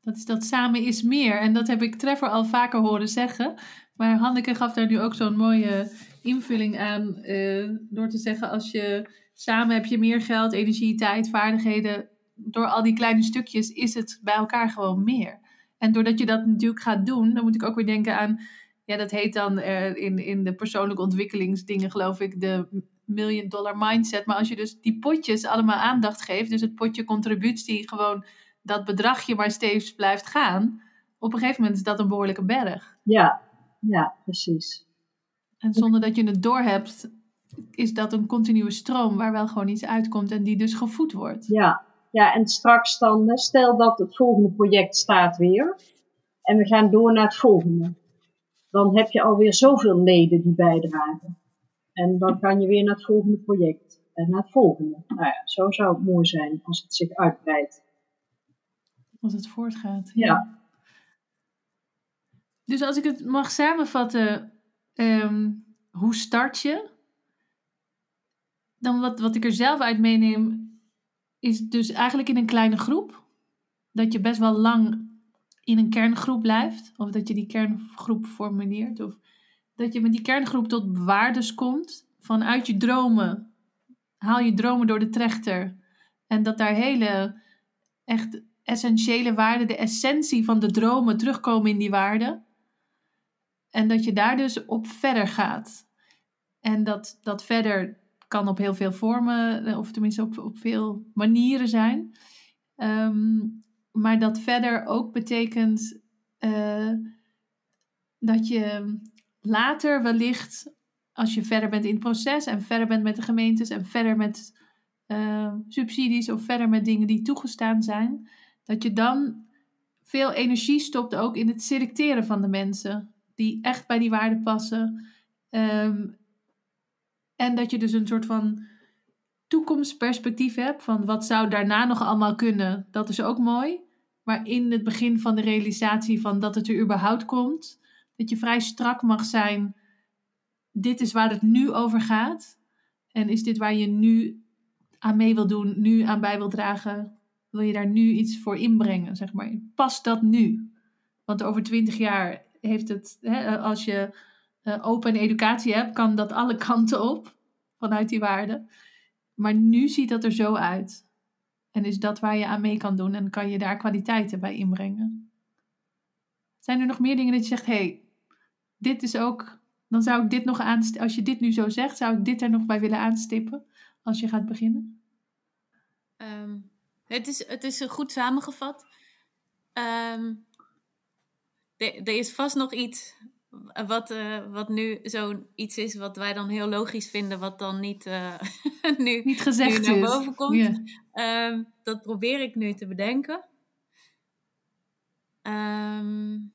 dat is dat samen is meer. En dat heb ik Trevor al vaker horen zeggen. Maar Hanneke gaf daar nu ook zo'n mooie invulling aan. eh, door te zeggen, als je samen heb je meer geld, energie, tijd, vaardigheden. Door al die kleine stukjes is het bij elkaar gewoon meer. En doordat je dat natuurlijk gaat doen, dan moet ik ook weer denken aan ja, dat heet dan eh, in, in de persoonlijke ontwikkelingsdingen, geloof ik, de million dollar mindset. Maar als je dus die potjes allemaal aandacht geeft, dus het potje contributie, gewoon dat bedragje maar steeds blijft gaan, op een gegeven moment is dat een behoorlijke berg. Ja, ja, precies. En zonder dat je het doorhebt, is dat een continue stroom waar wel gewoon iets uitkomt en die dus gevoed wordt. Ja, ja en straks dan, stel dat het volgende project staat weer en we gaan door naar het volgende. Dan heb je alweer zoveel leden die bijdragen. En dan kan je weer naar het volgende project en naar het volgende. Nou ja, zo zou het mooi zijn als het zich uitbreidt. Als het voortgaat. Ja. Dus als ik het mag samenvatten, ehm, hoe start je? Dan wat, wat ik er zelf uit meeneem, is dus eigenlijk in een kleine groep. Dat je best wel lang in een kerngroep blijft. Of dat je die kerngroep formuleert. Of dat je met die kerngroep tot waardes komt. Vanuit je dromen. Haal je dromen door de trechter. En dat daar hele echt essentiële waarden, de essentie van de dromen terugkomen in die waarden. En dat je daar dus op verder gaat. En dat, dat verder kan op heel veel vormen, eh, of tenminste op, op veel manieren zijn. Ehm, maar dat verder ook betekent uh, dat je later wellicht, als je verder bent in het proces en verder bent met de gemeentes en verder met uh, subsidies of verder met dingen die toegestaan zijn, dat je dan veel energie stopt ook in het selecteren van de mensen die echt bij die waarden passen. Um, en dat je dus een soort van toekomstperspectief hebt van wat zou daarna nog allemaal kunnen. Dat is ook mooi. Maar in het begin van de realisatie van dat het er überhaupt komt, dat je vrij strak mag zijn. Dit is waar het nu over gaat. En is dit waar je nu aan mee wil doen, nu aan bij wil dragen? Wil je daar nu iets voor inbrengen, zeg maar? Past dat nu? Want over twintig jaar heeft het, hè, als je open educatie hebt, kan dat alle [LAUGHS] kanten op vanuit die waarden. Maar nu ziet dat er zo uit. En is dat waar je aan mee kan doen en kan je daar kwaliteiten bij inbrengen. Zijn er nog meer dingen dat je zegt, hé, hey, dit is ook, dan zou ik dit nog aanstippen, als je dit nu zo zegt, zou ik dit er nog bij willen aanstippen als je gaat beginnen? Um, het, is, het is goed samengevat. Um, er is vast nog iets wat, uh, wat nu zoiets is wat wij dan heel logisch vinden, wat dan niet, uh, [LAUGHS] nu, niet gezegd nu naar boven komt. Um, dat probeer ik nu te bedenken. Um...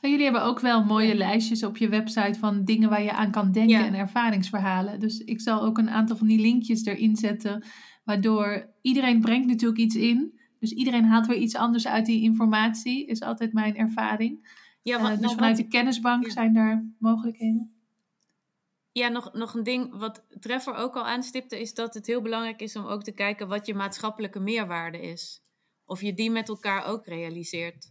jullie hebben ook wel mooie lijstjes op je website van dingen waar je aan kan denken ja. en ervaringsverhalen. Dus ik zal ook een aantal van die linkjes erin zetten, waardoor iedereen brengt natuurlijk iets in. Dus iedereen haalt weer iets anders uit die informatie, is altijd mijn ervaring. Ja, wat, uh, dus nou, vanuit de kennisbank ja. zijn daar mogelijkheden. Ja, nog, nog een ding wat Treffer ook al aanstipte, is dat het heel belangrijk is om ook te kijken wat je maatschappelijke meerwaarde is. Of je die met elkaar ook realiseert.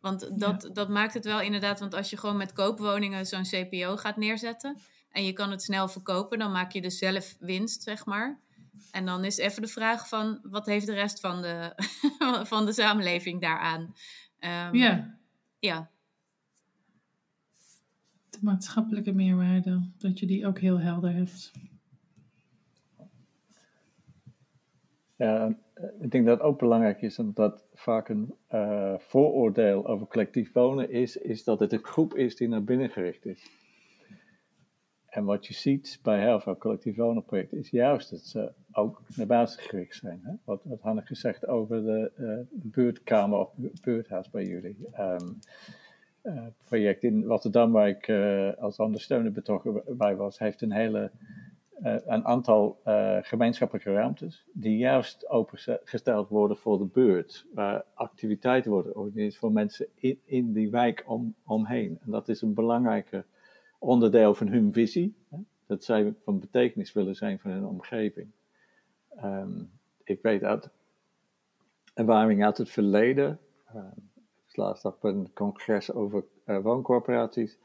Want dat, ja. dat maakt het wel inderdaad, want als je gewoon met koopwoningen zo'n CPO gaat neerzetten en je kan het snel verkopen, dan maak je dus zelf winst, zeg maar. En dan is even de vraag van, wat heeft de rest van de, [LAUGHS] van de samenleving daaraan? Um, ja. Ja. De maatschappelijke meerwaarde, dat je die ook heel helder hebt. Ja, ik denk dat het ook belangrijk is, omdat vaak een uh, vooroordeel over collectief wonen is, is dat het een groep is die naar binnen gericht is. En wat je ziet bij heel veel collectief wonenprojecten is juist dat ze ook naar buiten gericht zijn. Hè? Wat, wat Hanneke zegt over de uh, buurtkamer of buurthuis bij jullie. Um, project in Rotterdam, waar ik uh, als ondersteuner betrokken bij was, heeft een hele een aantal gemeenschappelijke ruimtes die juist opengesteld worden voor de buurt, waar activiteiten worden georganiseerd voor mensen in, in die wijk om, omheen. En dat is een belangrijke onderdeel van hun visie. Dat zij van betekenis willen zijn voor hun omgeving. Um, ik weet uit ervaring uit het verleden. Uh, ik laatst op een congres over uh, wooncorporaties.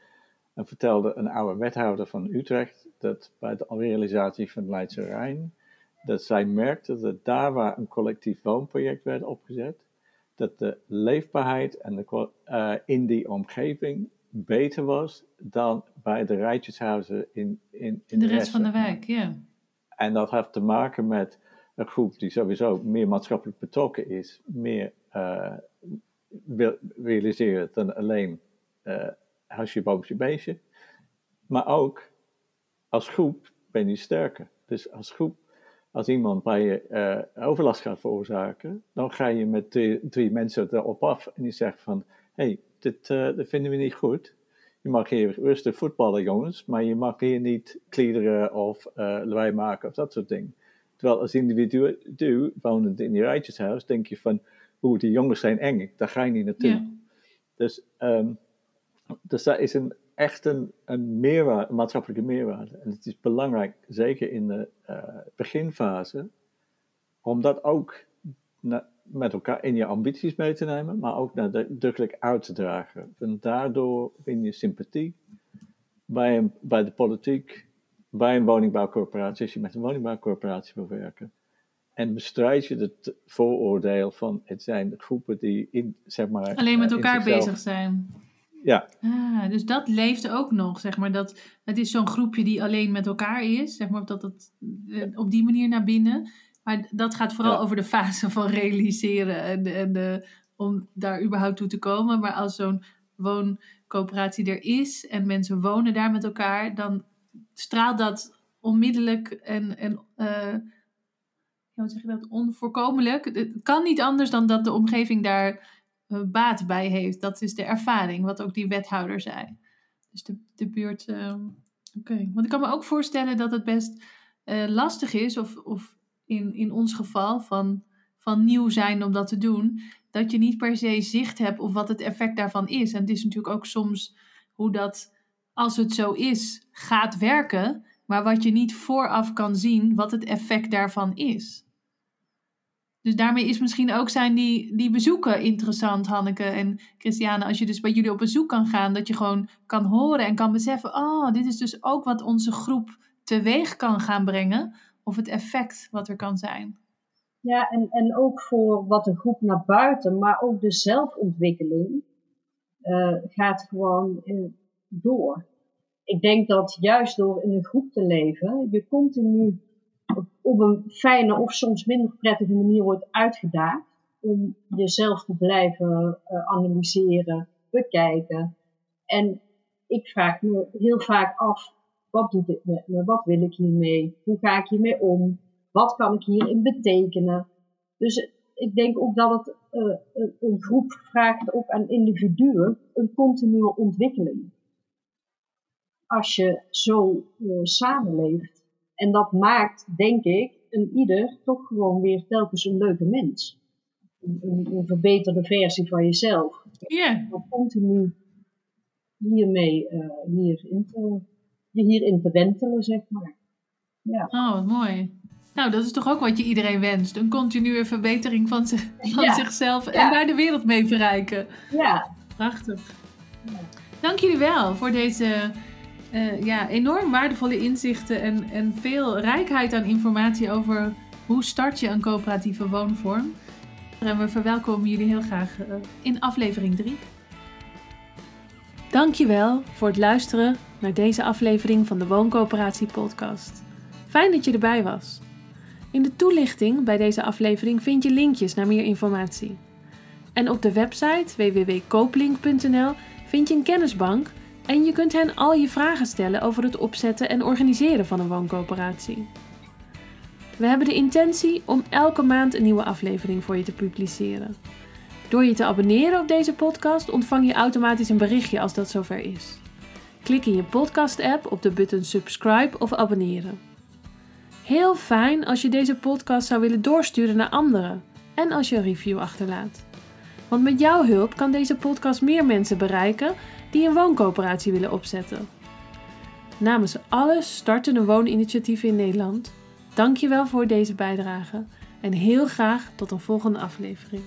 En vertelde een oude wethouder van Utrecht dat bij de realisatie van Leidse Rijn. dat zij merkte dat daar waar een collectief woonproject werd opgezet. dat de leefbaarheid en de, uh, in die omgeving beter was dan bij de rijtjeshuizen in, in, in de, rest van de wijk. Ja. En dat heeft te maken met een groep die sowieso meer maatschappelijk betrokken is, meer uh, wil realiseren dan alleen uh, huisje, boompje, beestje. Maar ook als groep ben je sterker. Dus als groep, als iemand bij je uh, overlast gaat veroorzaken, dan ga je met drie, drie mensen erop af en die zegt van, hé, hey, dit, uh, dit vinden we niet goed. Je mag hier rustig voetballen, jongens, maar je mag hier niet kliederen of uh, lawaai maken of dat soort dingen. Terwijl als individu wonend in die rijtjeshuis, denk je van, oeh, die jongens zijn eng, daar ga je niet naartoe. Dus, um, dus dat is een, echt een, een, meerwaarde, een maatschappelijke meerwaarde. En het is belangrijk, zeker in de uh, beginfase, om dat ook met elkaar in je ambities mee te nemen, maar ook nadrukkelijk uit te dragen. En daardoor win je sympathie bij, een, bij de politiek, bij een woningbouwcorporatie, als je met een woningbouwcorporatie wil werken. En bestrijd je het vooroordeel van het zijn groepen die in, zeg maar... Alleen met elkaar bezig zijn. Ja. Ah, dus dat leeft ook nog, zeg maar. Dat, het is zo'n groepje die alleen met elkaar is, zeg maar, dat het op die manier naar binnen. Maar dat gaat vooral ja. over de fase van realiseren en, en de, om daar überhaupt toe te komen. Maar als zo'n wooncoöperatie er is en mensen wonen daar met elkaar, dan straalt dat onmiddellijk en, en uh, hoe zeg je dat, onvoorkomelijk. Het kan niet anders dan dat de omgeving daar uh, baat bij heeft. Dat is de ervaring, wat ook die wethouder zei. Dus de, de buurt. Uh, Oké. Okay. Want ik kan me ook voorstellen dat het best lastig is, of, of in, in ons geval van, van nieuw zijn om dat te doen, dat je niet per se zicht hebt op wat het effect daarvan is. En het is natuurlijk ook soms hoe dat, als het zo is, gaat werken, maar wat je niet vooraf kan zien wat het effect daarvan is. Dus daarmee is misschien ook zijn die, die bezoeken interessant, Hanneke en Christiane. Als je dus bij jullie op bezoek kan gaan, dat je gewoon kan horen en kan beseffen: oh, dit is dus ook wat onze groep teweeg kan gaan brengen of het effect wat er kan zijn. Ja, en, en ook voor wat de groep naar buiten, maar ook de zelfontwikkeling uh, gaat gewoon in, door. Ik denk dat juist door in een groep te leven, je continu op, een fijne of soms minder prettige manier wordt uitgedaagd om jezelf te blijven uh, analyseren, bekijken. En ik vraag me heel vaak af, wat doet dit met me? Wat wil ik hiermee? Hoe ga ik hiermee om? Wat kan ik hierin betekenen? Dus ik denk ook dat het uh, een groep vraagt ook aan individuen een continue ontwikkeling. Als je zo uh, samenleeft. En dat maakt, denk ik, een ieder toch gewoon weer telkens een leuke mens. Een, een, een verbeterde versie van jezelf. Ja. Yeah. Continu hiermee uh, hierin te je hierin te wentelen, zeg maar. Ja. Oh, wat mooi. Nou, dat is toch ook wat je iedereen wenst. Een continue verbetering van, zich, [LAUGHS] van ja. zichzelf en daar de wereld mee verrijken. Ja. Prachtig. Ja. Dank jullie wel voor deze uh, ja, enorm waardevolle inzichten en, en veel rijkheid aan informatie over hoe start je een coöperatieve woonvorm. En we verwelkomen jullie heel graag uh, in aflevering 3. Dankjewel voor het luisteren naar deze aflevering van de Wooncoöperatie Podcast. Fijn dat je erbij was. In de toelichting bij deze aflevering vind je linkjes naar meer informatie. En op de website www.kooplink.nl vind je een kennisbank en je kunt hen al je vragen stellen over het opzetten en organiseren van een wooncoöperatie. We hebben de intentie om elke maand een nieuwe aflevering voor je te publiceren. Door je te abonneren op deze podcast ontvang je automatisch een berichtje als dat zover is. Klik in je podcast-app op de button subscribe of abonneren. Heel fijn als je deze podcast zou willen doorsturen naar anderen en als je een review achterlaat. Want met jouw hulp kan deze podcast meer mensen bereiken die een wooncoöperatie willen opzetten. Namens alle startende wooninitiatieven in Nederland, dank je wel voor deze bijdrage en heel graag tot een volgende aflevering.